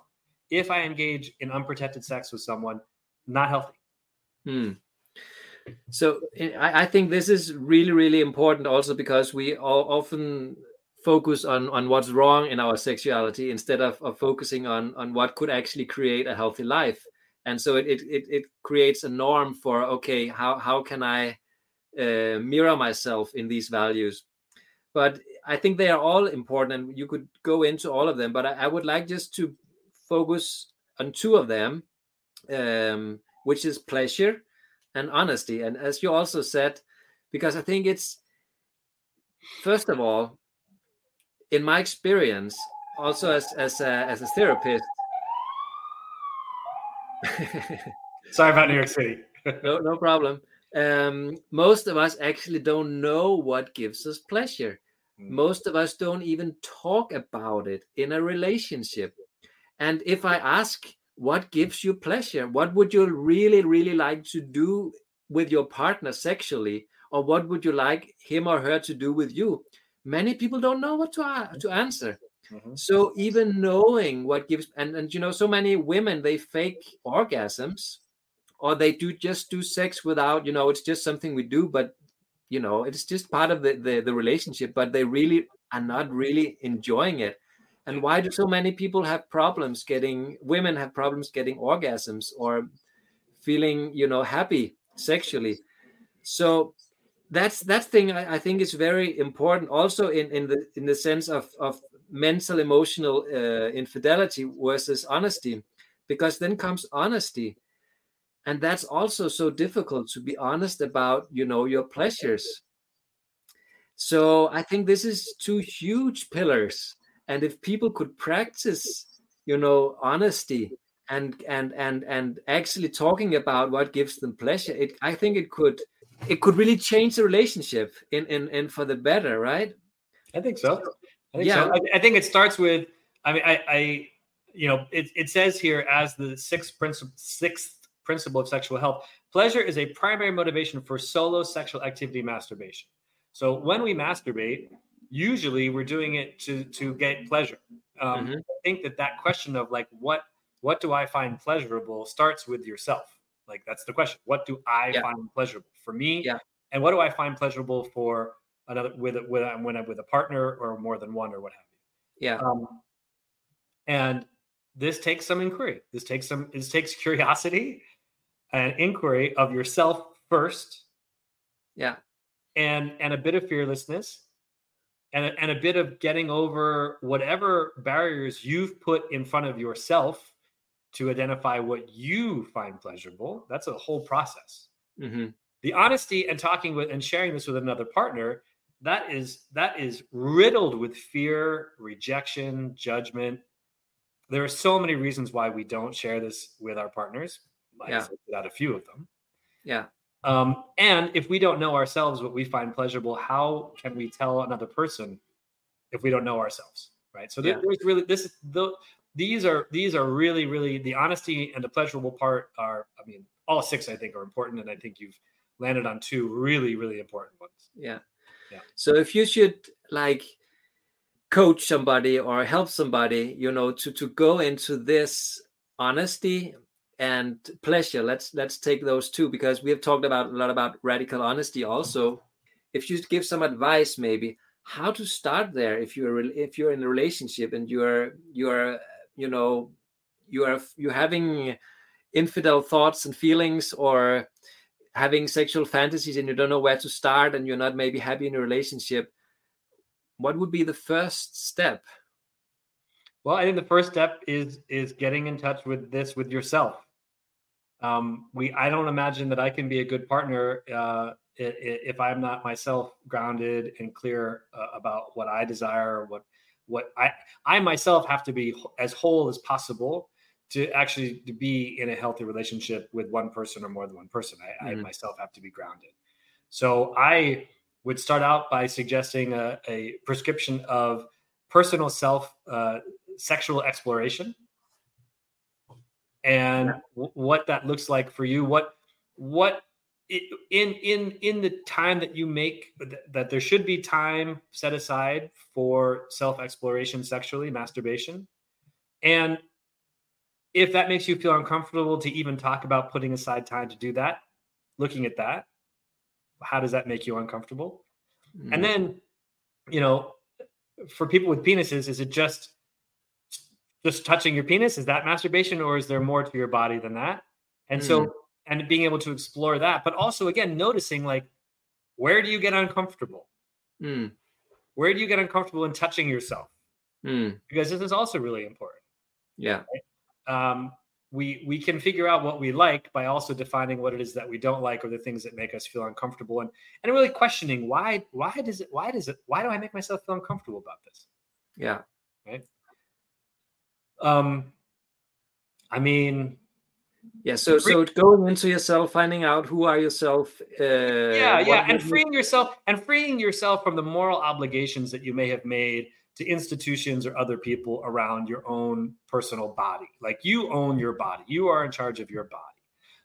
if I engage in unprotected sex with someone, not healthy.
Hmm. So I, I think this is really, really important also because we all often focus on on what's wrong in our sexuality instead of, of focusing on on what could actually create a healthy life and so it it, it creates a norm for okay how how can i uh, mirror myself in these values but i think they are all important and you could go into all of them but i, I would like just to focus on two of them um, which is pleasure and honesty and as you also said because i think it's first of all in my experience, also as as a, as a therapist.
Sorry about New York City.
no, no problem. Um, most of us actually don't know what gives us pleasure. Mm. Most of us don't even talk about it in a relationship. And if I ask, what gives you pleasure? What would you really, really like to do with your partner sexually? Or what would you like him or her to do with you? many people don't know what to, to answer. Mm-hmm. So even knowing what gives and, and you know so many women they fake orgasms or they do just do sex without you know it's just something we do but you know it's just part of the, the, the relationship but they really are not really enjoying it and why do so many people have problems getting women have problems getting orgasms or feeling you know happy sexually so that's that thing I, I, think is very important also in, in the in the sense of, of mental emotional uh, infidelity versus honesty because then comes honesty and that's also so difficult to be honest about you know your pleasures so i think this is two huge pillars and if people could practice you know honesty and and and and actually talking about what gives them pleasure it i think it could it could really change the relationship in in, in for the better, right?
I think so. I think yeah. so. I, I think it starts with. I mean, I, I you know, it, it says here as the sixth principle, sixth principle of sexual health, pleasure is a primary motivation for solo sexual activity masturbation. So when we masturbate, usually we're doing it to to get pleasure. Um, mm-hmm. I think that that question of like what what do I find pleasurable starts with yourself. Like that's the question. What do I yeah. find pleasurable for me?
Yeah.
And what do I find pleasurable for another with with when I'm with a partner or more than one or what have
you? Yeah. Um,
and this takes some inquiry. This takes some. This takes curiosity and inquiry of yourself first.
Yeah.
And and a bit of fearlessness. And a, and a bit of getting over whatever barriers you've put in front of yourself to identify what you find pleasurable. That's a whole process. Mm-hmm. The honesty and talking with and sharing this with another partner that is that is riddled with fear, rejection, judgment. There are so many reasons why we don't share this with our partners.
Yeah.
Without a few of them.
Yeah.
Um, and if we don't know ourselves what we find pleasurable, how can we tell another person if we don't know ourselves? Right. So yeah. there's really this the these are these are really really the honesty and the pleasurable part are i mean all six i think are important and i think you've landed on two really really important ones
yeah so if you should like coach somebody or help somebody you know to to go into this honesty and pleasure let's let's take those two because we have talked about a lot about radical honesty also. If you give some advice maybe how to start there if you're if you're in a relationship and you're you're you know you are you having infidel thoughts and feelings or having sexual fantasies and you don't know where to start and you're not maybe happy in a relationship what would be the first step?
Well i think the first step is is getting in touch with this with yourself. Um we i don't imagine that i can be a good partner uh if i'm not myself grounded and clear uh, about what i desire what what I I myself have to be as whole as possible to actually to be in a healthy relationship with one person or more than one person. I, mm-hmm. I myself have to be grounded. So I would start out by suggesting a, a prescription of personal self uh, sexual exploration and w- what that looks like for you. What what it, in in in the time that you make that there should be time set aside for self exploration sexually masturbation and if that makes you feel uncomfortable to even talk about putting aside time to do that looking at that how does that make you uncomfortable mm. and then you know for people with penises is it just just touching your penis is that masturbation or is there more to your body than that and mm. so and being able to explore that but also again noticing like where do you get uncomfortable
mm.
where do you get uncomfortable in touching yourself
mm.
because this is also really important
yeah
right? Um, we we can figure out what we like by also defining what it is that we don't like or the things that make us feel uncomfortable and and really questioning why why does it why does it why do i make myself feel uncomfortable about this?
Yeah.
Right? Um i mean
yeah so so going into yourself finding out who are yourself uh,
yeah yeah and freeing yourself and freeing yourself from the moral obligations that you may have made to institutions or other people around your own personal body like you own your body you are in charge of your body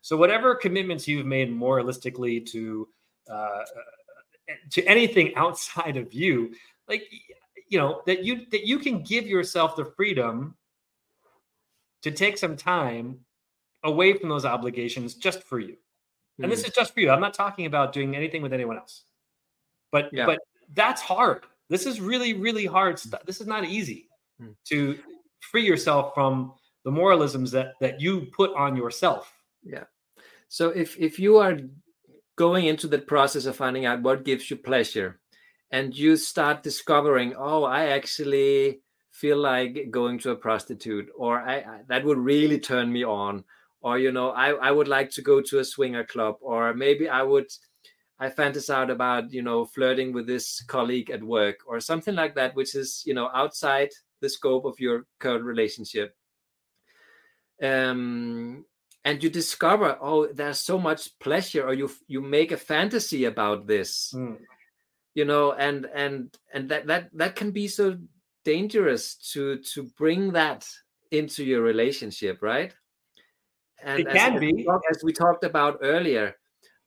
so whatever commitments you've made moralistically to uh, to anything outside of you like you know that you that you can give yourself the freedom to take some time away from those obligations just for you. And this hmm. is just for you. I'm not talking about doing anything with anyone else. But yeah. but that's hard. This is really really hard stuff. This is not easy mm-hmm. to free yourself from the moralisms that that you put on yourself.
Yeah. So if if you are going into the process of finding out what gives you pleasure and you start discovering, oh, I actually feel like going to a prostitute or I, I that would really turn me on or you know I, I would like to go to a swinger club or maybe i would i fantasize about you know flirting with this colleague at work or something like that which is you know outside the scope of your current relationship. Um and you discover oh there's so much pleasure or you you make a fantasy about this. Mm. you know and and and that that that can be so dangerous to to bring that into your relationship right?
And it can
as,
be.
as we talked about earlier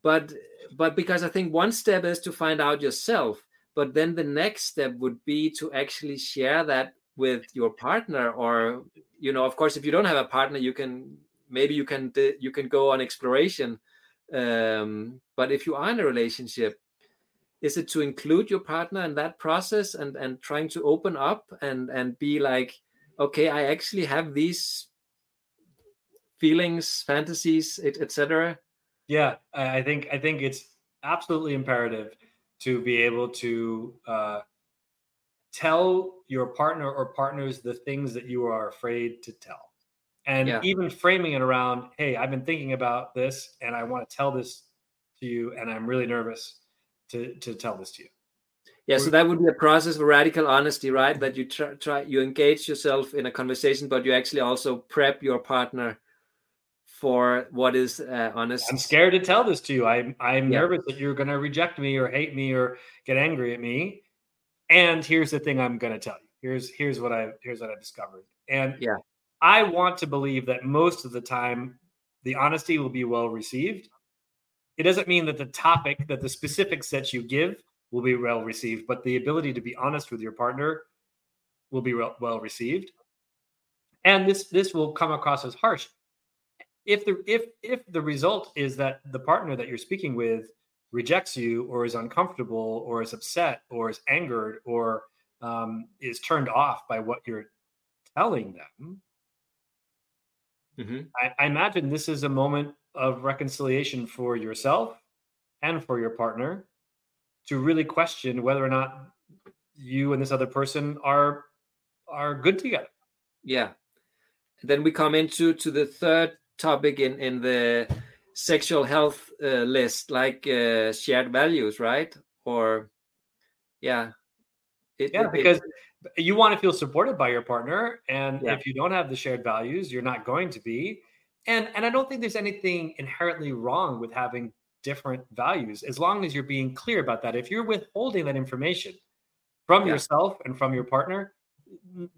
but but because i think one step is to find out yourself but then the next step would be to actually share that with your partner or you know of course if you don't have a partner you can maybe you can you can go on exploration um, but if you are in a relationship is it to include your partner in that process and and trying to open up and and be like okay i actually have these feelings, fantasies, etc.
Yeah, I think I think it's absolutely imperative to be able to uh, tell your partner or partners the things that you are afraid to tell, and yeah. even framing it around, "Hey, I've been thinking about this, and I want to tell this to you, and I'm really nervous to to tell this to you."
Yeah, so that would be a process of radical honesty, right? That you try, try you engage yourself in a conversation, but you actually also prep your partner for what is uh, honest.
I'm scared to tell this to you. I'm I'm yeah. nervous that you're going to reject me or hate me or get angry at me. And here's the thing I'm going to tell you. Here's here's what I here's what I discovered. And
yeah,
I want to believe that most of the time the honesty will be well received. It doesn't mean that the topic that the specifics that you give will be well received, but the ability to be honest with your partner will be well received. And this this will come across as harsh if the if if the result is that the partner that you're speaking with rejects you or is uncomfortable or is upset or is angered or um, is turned off by what you're telling them
mm-hmm.
I, I imagine this is a moment of reconciliation for yourself and for your partner to really question whether or not you and this other person are are good together
yeah then we come into to the third topic in in the sexual health uh, list like uh, shared values right? Or yeah.
It, yeah it, because it, you want to feel supported by your partner and yeah. if you don't have the shared values you're not going to be. And and i don't think there's anything inherently wrong with having different values as long as you're being clear about that. If you're withholding that information from yeah. yourself and from your partner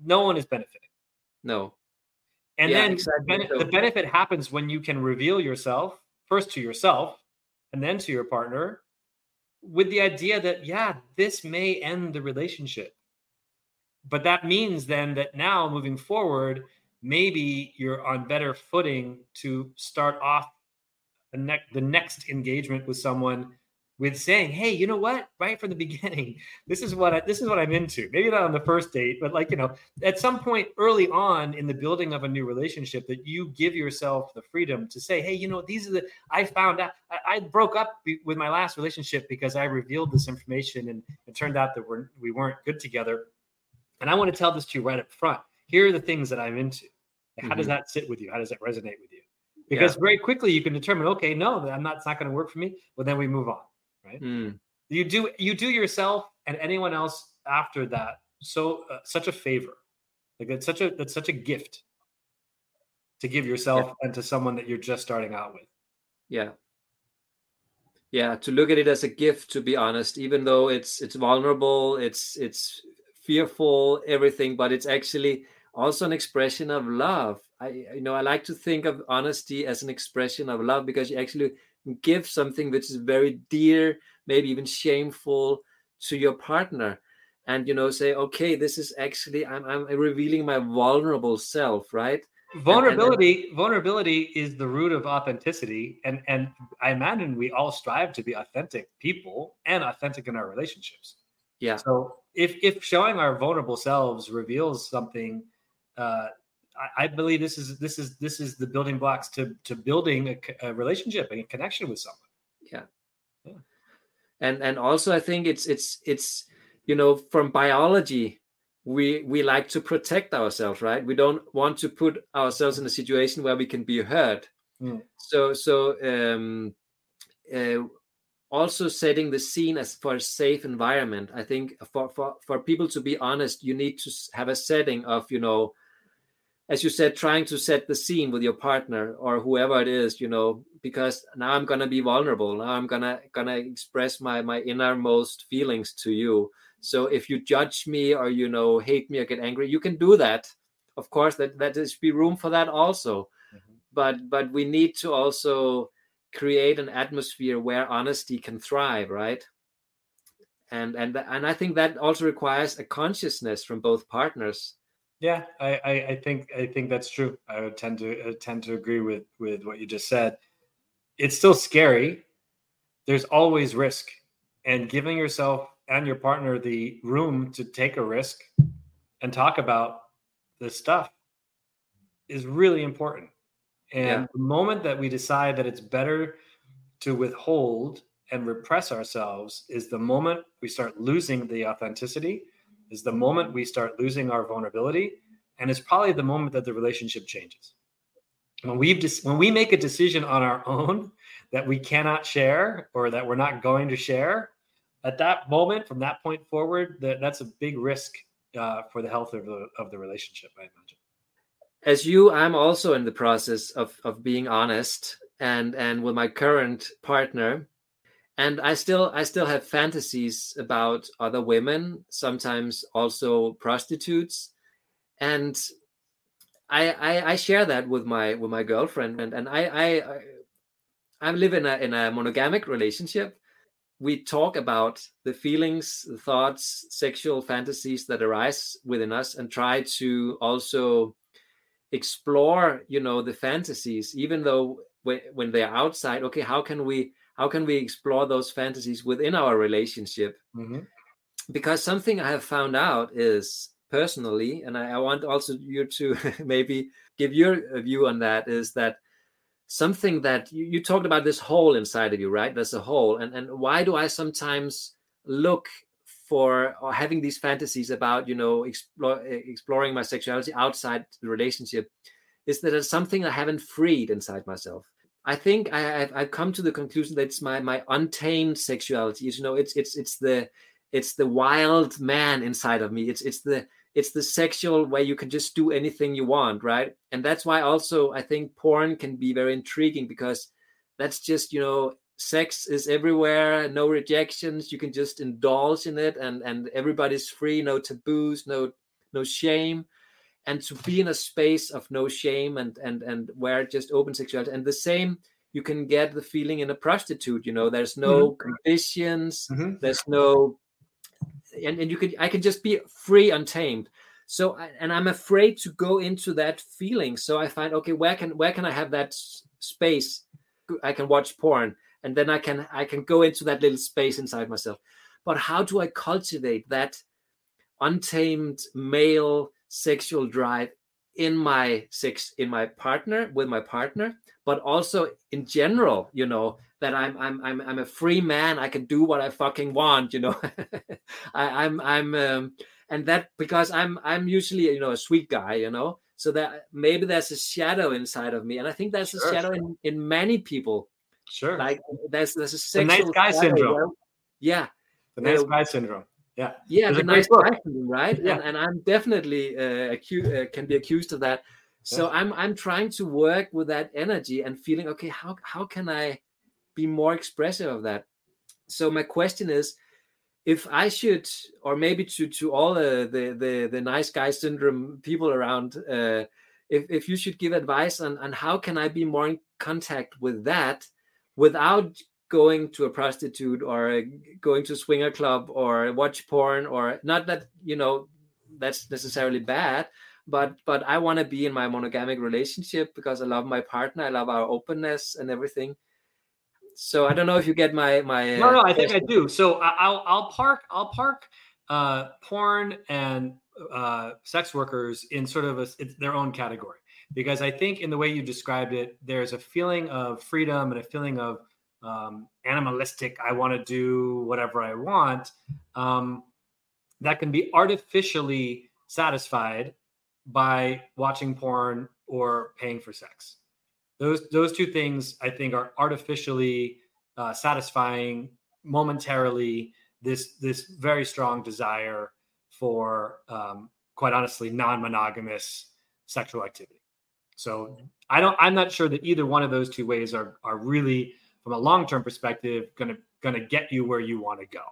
no one is benefiting.
No
and yeah, then exactly. the benefit happens when you can reveal yourself first to yourself and then to your partner with the idea that, yeah, this may end the relationship. But that means then that now moving forward, maybe you're on better footing to start off the, ne- the next engagement with someone with saying, "Hey, you know what? Right from the beginning, this is what I, this is what I'm into. Maybe not on the first date, but like you know, at some point early on in the building of a new relationship, that you give yourself the freedom to say, "Hey, you know, these are the I found out I, I broke up be, with my last relationship because I revealed this information, and it turned out that we're we weren't good together, and I want to tell this to you right up front. Here are the things that I'm into. How mm-hmm. does that sit with you? How does that resonate with you?" Because yeah. very quickly you can determine, okay, no, I'm not. It's not going to work for me. Well, then we move on right? Mm. You do you do yourself and anyone else after that so uh, such a favor, like it's such a that's such a gift to give yourself yeah. and to someone that you're just starting out with.
Yeah, yeah. To look at it as a gift, to be honest, even though it's it's vulnerable, it's it's fearful, everything, but it's actually also an expression of love. I you know I like to think of honesty as an expression of love because you actually give something which is very dear, maybe even shameful to your partner. And you know, say, okay, this is actually I'm I'm revealing my vulnerable self, right?
Vulnerability, and, and, vulnerability is the root of authenticity. And and I imagine we all strive to be authentic people and authentic in our relationships.
Yeah.
So if if showing our vulnerable selves reveals something uh, I, believe this is this is this is the building blocks to to building a, a relationship and a connection with someone.
Yeah. yeah. And and also I think it's it's it's you know from biology we we like to protect ourselves right we don't want to put ourselves in a situation where we can be hurt mm. so so um uh, also setting the scene as for a safe environment i think for for for people to be honest you need to have a setting of you know as you said, trying to set the scene with your partner or whoever it is, you know, because now I'm gonna be vulnerable. Now I'm gonna gonna express my my innermost feelings to you. So if you judge me or you know hate me or get angry, you can do that. Of course, that that is be room for that also. Mm-hmm. But but we need to also create an atmosphere where honesty can thrive, right? And and and I think that also requires a consciousness from both partners
yeah, I, I, I think I think that's true. I would tend to uh, tend to agree with with what you just said. It's still scary. There's always risk, and giving yourself and your partner the room to take a risk and talk about this stuff is really important. And yeah. the moment that we decide that it's better to withhold and repress ourselves is the moment we start losing the authenticity is the moment we start losing our vulnerability and it's probably the moment that the relationship changes. When we when we make a decision on our own that we cannot share or that we're not going to share at that moment from that point forward that that's a big risk uh, for the health of the of the relationship i imagine.
As you i'm also in the process of of being honest and and with my current partner and i still i still have fantasies about other women sometimes also prostitutes. And I, I i share that with my with my girlfriend. And and i i i live in a in a monogamic relationship. We talk about the feelings the thoughts sexual fantasies that arise within us and try to also explore you know the fantasies even though when, when they're outside okay how can we how can we explore those fantasies within our relationship? Mm-hmm. because something i have found out is personally and I, I, want also you to maybe give your view on that is that something that you, you talked about this hole inside of you right? There's a hole. And and why do i sometimes look for or having these fantasies about you know explore, exploring my sexuality outside the relationship is that it's something i haven't freed inside myself I think I, have I've come to the conclusion that it's my my untamed sexuality. You know, it's it's it's the it's the wild man inside of me. It's it's the it's the sexual where you can just do anything you want, right? And that's why also I think porn can be very intriguing because that's just you know sex is everywhere, no rejections. You can just indulge in it, and and everybody's free, no taboos, no no shame and to be in a space of no shame and and and where just open sexuality and the same you can get the feeling in a prostitute. You know, there's no
Mhm.
conditions,
Mhm.
there's no, and, and you could I can just be free, untamed. So and I'm afraid to go into that feeling. So I find okay, where can where can I have that space? I can watch porn, and then I can I can go into that little space inside myself. But how do I cultivate that untamed male sexual drive in my sex in my partner with my partner but also in general you know that i'm i'm i'm, I'm a free man. I can do what i fucking want you know. I, i'm i'm um, and that because i'm i'm usually you know a sweet guy you know. So that maybe there's a shadow inside of me and i think there's
Sure,
a shadow in, in many people.
Sure.
like there's there's a
The nice guy syndrome.
yeah.
The nice guy syndrome. Yeah.
yeah, the
a
nice syndrome, right?
Yeah.
And, and I'm definitely uh, acu- uh, can be accused of that. So I'm I'm trying to work with that energy and feeling okay. How how can I be more expressive of that? So my question is, if I should, or maybe to to all the the the, the nice guy syndrome people around, uh, if if you should give advice on on how can I be more in contact with that without going to a prostitute or going to a swinger club or watch porn or not that you know that's necessarily bad but but i want to be in my monogamic relationship because i love my partner i love our openness and everything. So i don't know if you get my my
No,
uh,
no, I think I do. So I- I'll I'll park I'll park uh, porn and uh, sex workers in sort of a, it's their own category. Because I think in the way you described it, there's a feeling of freedom and a feeling of um, animalistic. I want to do whatever I want. Um, that can be artificially satisfied by watching porn or paying for sex. Those those two things I think are artificially uh, satisfying momentarily this this very strong desire for um, quite honestly non-monogamous sexual activity. So I don't I'm not sure that either one of those two ways are are really from a long-term perspective gonna gonna get you where you want to go.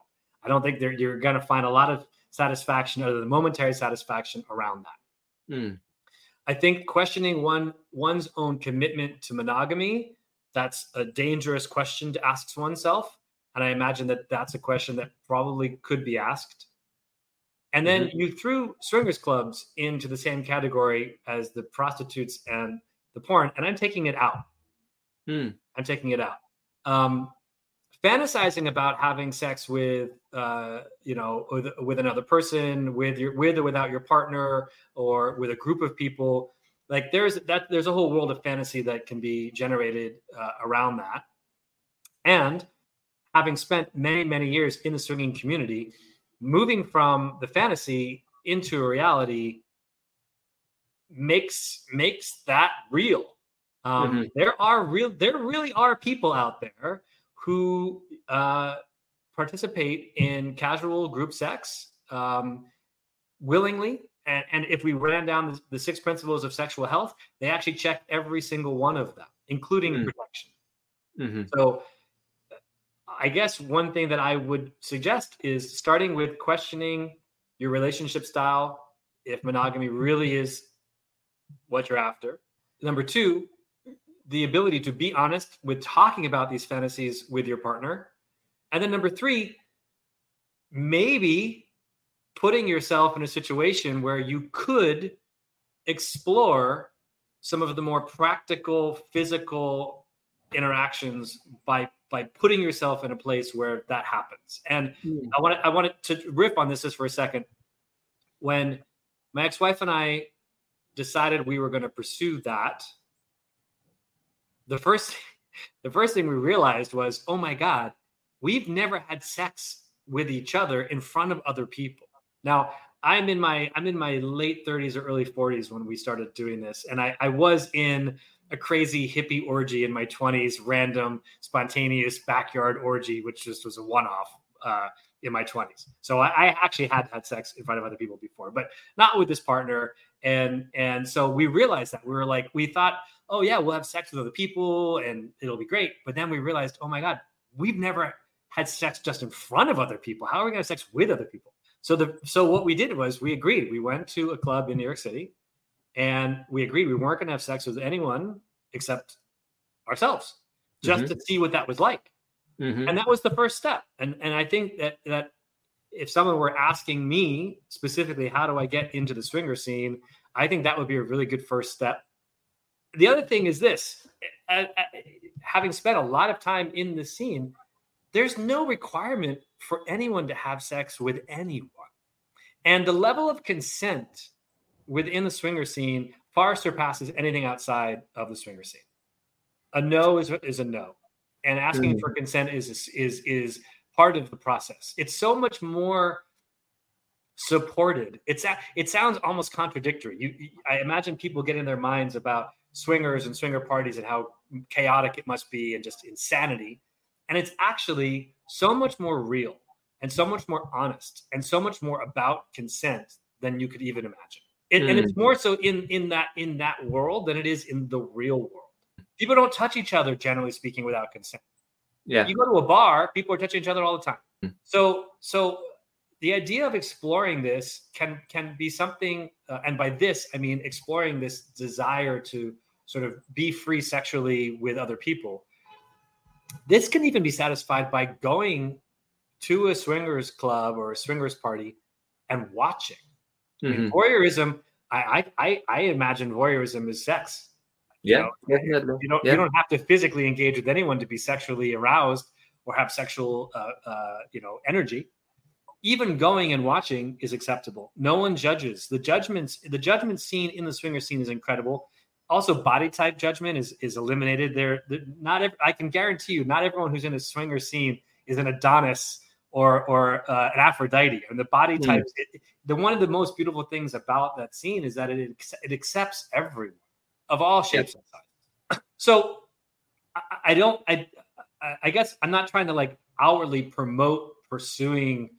I don't think you're gonna find a lot of satisfaction other than momentary satisfaction around that.
Hmm.
I think questioning one one's own commitment to monogamy that's a dangerous question to ask oneself, and I imagine that that's a question that probably could be asked. And then you threw swingers clubs into the same category as the prostitutes and the porn, and I'm taking it out.
Hmm.
I'm taking it out. Um, fantasizing about having sex with, uh, you know, with, with another person, with your, with or without your partner, or with a group of people, like there's that there's a whole world of fantasy that can be generated uh, around that. And having spent many many years in the swinging community, moving from the fantasy into reality makes makes that real. Um, There are real, there really are people out there who uh, participate in casual group sex um, willingly. And, and if we ran down the, the six principles of sexual health, they actually check every single one of them, including
Mm.
protection.
Mhm.
So I guess one thing that I would suggest is starting with questioning your relationship style, if monogamy really is what you're after. Number two, the ability to be honest with talking about these fantasies with your partner. And then number three, maybe putting yourself in a situation where you could explore some of the more practical physical interactions by by putting yourself in a place where that happens. And
Hmm.
I want I wanted to riff on this just for a second. When my ex-wife and I decided we were going to pursue that, the first the first thing we realized was, oh my God, we've never had sex with each other in front of other people. Now, I'm in my I'm in my late 30s or early 40s when we started doing this, and I, I was in a crazy hippie orgy in my 20s, random, spontaneous backyard orgy, which just was a one-off uh, in my 20s. So I, I actually had had sex in front of other people before, but not with this partner. And and so we realized that we were like we thought, oh yeah, we'll have sex with other people and it'll be great. But then we realized, oh my god, we've never had sex just in front of other people. How are we going to have sex with other people? So the so what we did was we agreed. We went to a club in New York City, and we agreed we weren't going to have sex with anyone except ourselves. just
Mhm.
to see what that was like.
Mhm.
And that was the first step. And and I think that that if someone were asking me specifically, how do I get into the swinger scene? I think that would be a really good first step. The other thing is this: having spent a lot of time in the scene, there's no requirement for anyone to have sex with anyone. And the level of consent within the swinger scene far surpasses anything outside of the swinger scene. A no is, is a no. And asking
Mm.
for consent is is is part of the process. It's so much more supported. It's it sounds almost contradictory. You- I imagine people get in their minds about swingers and swinger parties and how chaotic it must be and just insanity. And it's actually so much more real and so much more honest and so much more about consent than you could even imagine. And, and it's more so in in that in that world than it is in the real world. People don't touch each other generally speaking without consent
Yeah.
you go to a bar, people are touching each other all the time.
Mm.
So, so the idea of exploring this can can be something, uh, and by this I mean exploring this desire to sort of be free sexually with other people. This can even be satisfied by going to a swingers club or a swingers party and watching.
Mhm.
voyeurism, I, I I imagine voyeurism is sex. you
Yeah.
know,
Definitely.
you don't
Yeah.
you don't have to physically engage with anyone to be sexually aroused or have sexual uh, uh, you know energy even going and watching is acceptable no one judges the judgments the judgment scene in the swinger scene is incredible also body type judgment is is eliminated there not ev- i can guarantee you not everyone who's in a swinger scene is an adonis or or uh, an aphrodite and the body
Mm.
types it, the one of the most beautiful things about that scene is that it it accepts everyone of all shapes and sizes so I, I don't I I- I guess I'm not trying to like outwardly promote pursuing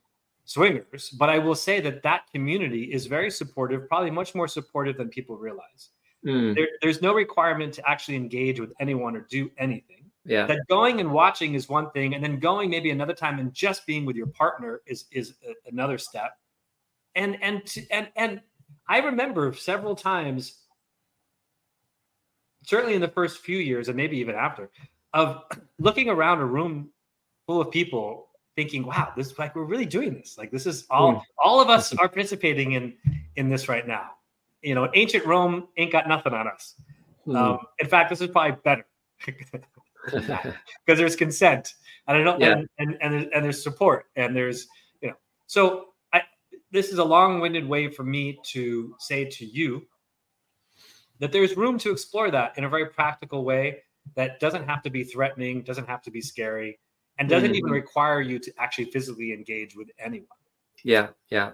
swingers, but I will say that that community is very supportive, probably much more supportive than people realize.
Mm.
There, there's no requirement to actually engage with anyone or do anything.
Yeah.
That going and watching is one thing, and then going maybe another time and just being with your partner is is a- another step. And and to, and and I remember several times, certainly in the first few years, and maybe even after, of looking around a room full of people thinking, wow, this is like we're really doing this. Like this is all
Mm.
all of us are participating in in this right now. You know, ancient Rome ain't got nothing on us.
Mm.
Um, in fact, this is probably better because there's consent and I don't
Yeah.
and, and and there's, and there's support and there's you know so I this is a long-winded way for me to say to you that there's room to explore that in a very practical way that doesn't have to be threatening, doesn't have to be scary, and doesn't even
Mhm.
require you to actually physically engage with anyone.
Yeah, yeah.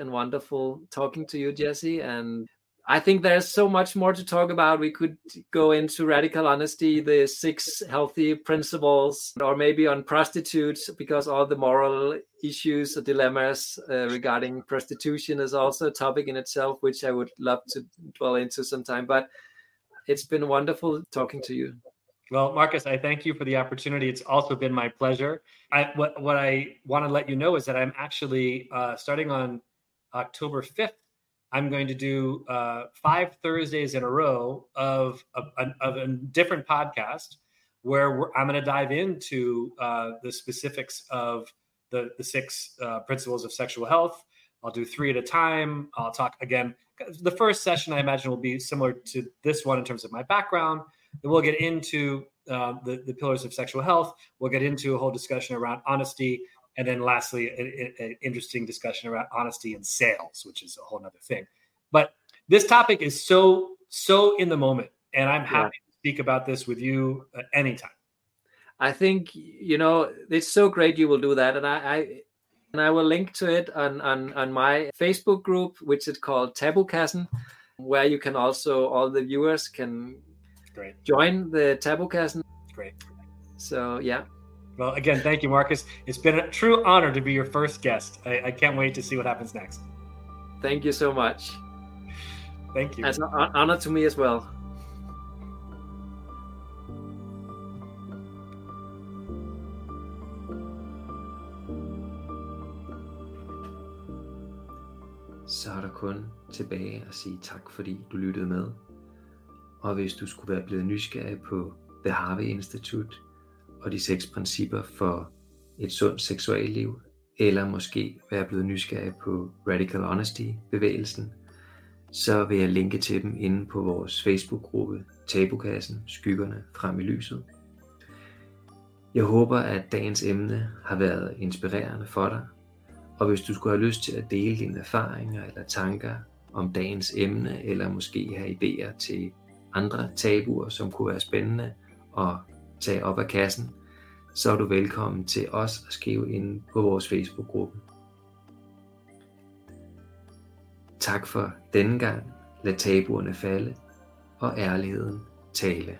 And wonderful talking to you, Jesse. And I think there's so much more to talk about. We could go into radical honesty, the six healthy principles, or maybe on prostitutes, because all the moral issues or dilemmas uh, regarding prostitution is also a topic in itself, which I would love to dwell into sometime. But it's been wonderful talking to you.
Well, Marcus, I thank you for the opportunity. It's also been my pleasure. I, what, what I want to let you know is that I'm actually uh, starting on October 5th. I'm going to do uh, five Thursdays in a row of, of, of a different podcast where I'm going to dive into uh, the specifics of the, the six uh, principles of sexual health. I'll do three at a time. I'll talk again. The first session, I imagine, will be similar to this one in terms of my background. Then we'll get into uh, the, the pillars of sexual health. We'll get into a whole discussion around honesty. And then lastly, an interesting discussion around honesty and sales, which is a whole other thing. But this topic is so, so in the moment. And I'm happy yeah. to speak about this with you uh, anytime.
I think, you know, it's so great you will do that. And I, I and I will link to it on, on, on my Facebook group, which is called Tabukassen, where you can also, all the viewers can
Great.
join the Tabukassen.
Great.
So, yeah.
Well, again, thank you, Marcus. It's been a true honor to be your first guest. I, I can't wait to see what happens next.
Thank you so much.
Thank you.
It's an honor to me as well. Så er der kun tilbage at sige tak, fordi du lyttede med. Og hvis du skulle være blevet nysgerrig på The Harvey Institute og de seks principper for et sundt seksualliv, eller måske være blevet nysgerrig på Radical Honesty bevægelsen, så vil jeg linke til dem inde på vores Facebook-gruppe Tabukassen Skyggerne frem i lyset. Jeg håber, at dagens emne har været inspirerende for dig, og hvis du skulle have lyst til at dele dine erfaringer eller tanker om dagens emne, eller måske have idéer til andre tabuer, som kunne være spændende at tage op af kassen, så er du velkommen til os at skrive ind på vores Facebook-gruppe. Tak for denne gang. Lad tabuerne falde og ærligheden tale.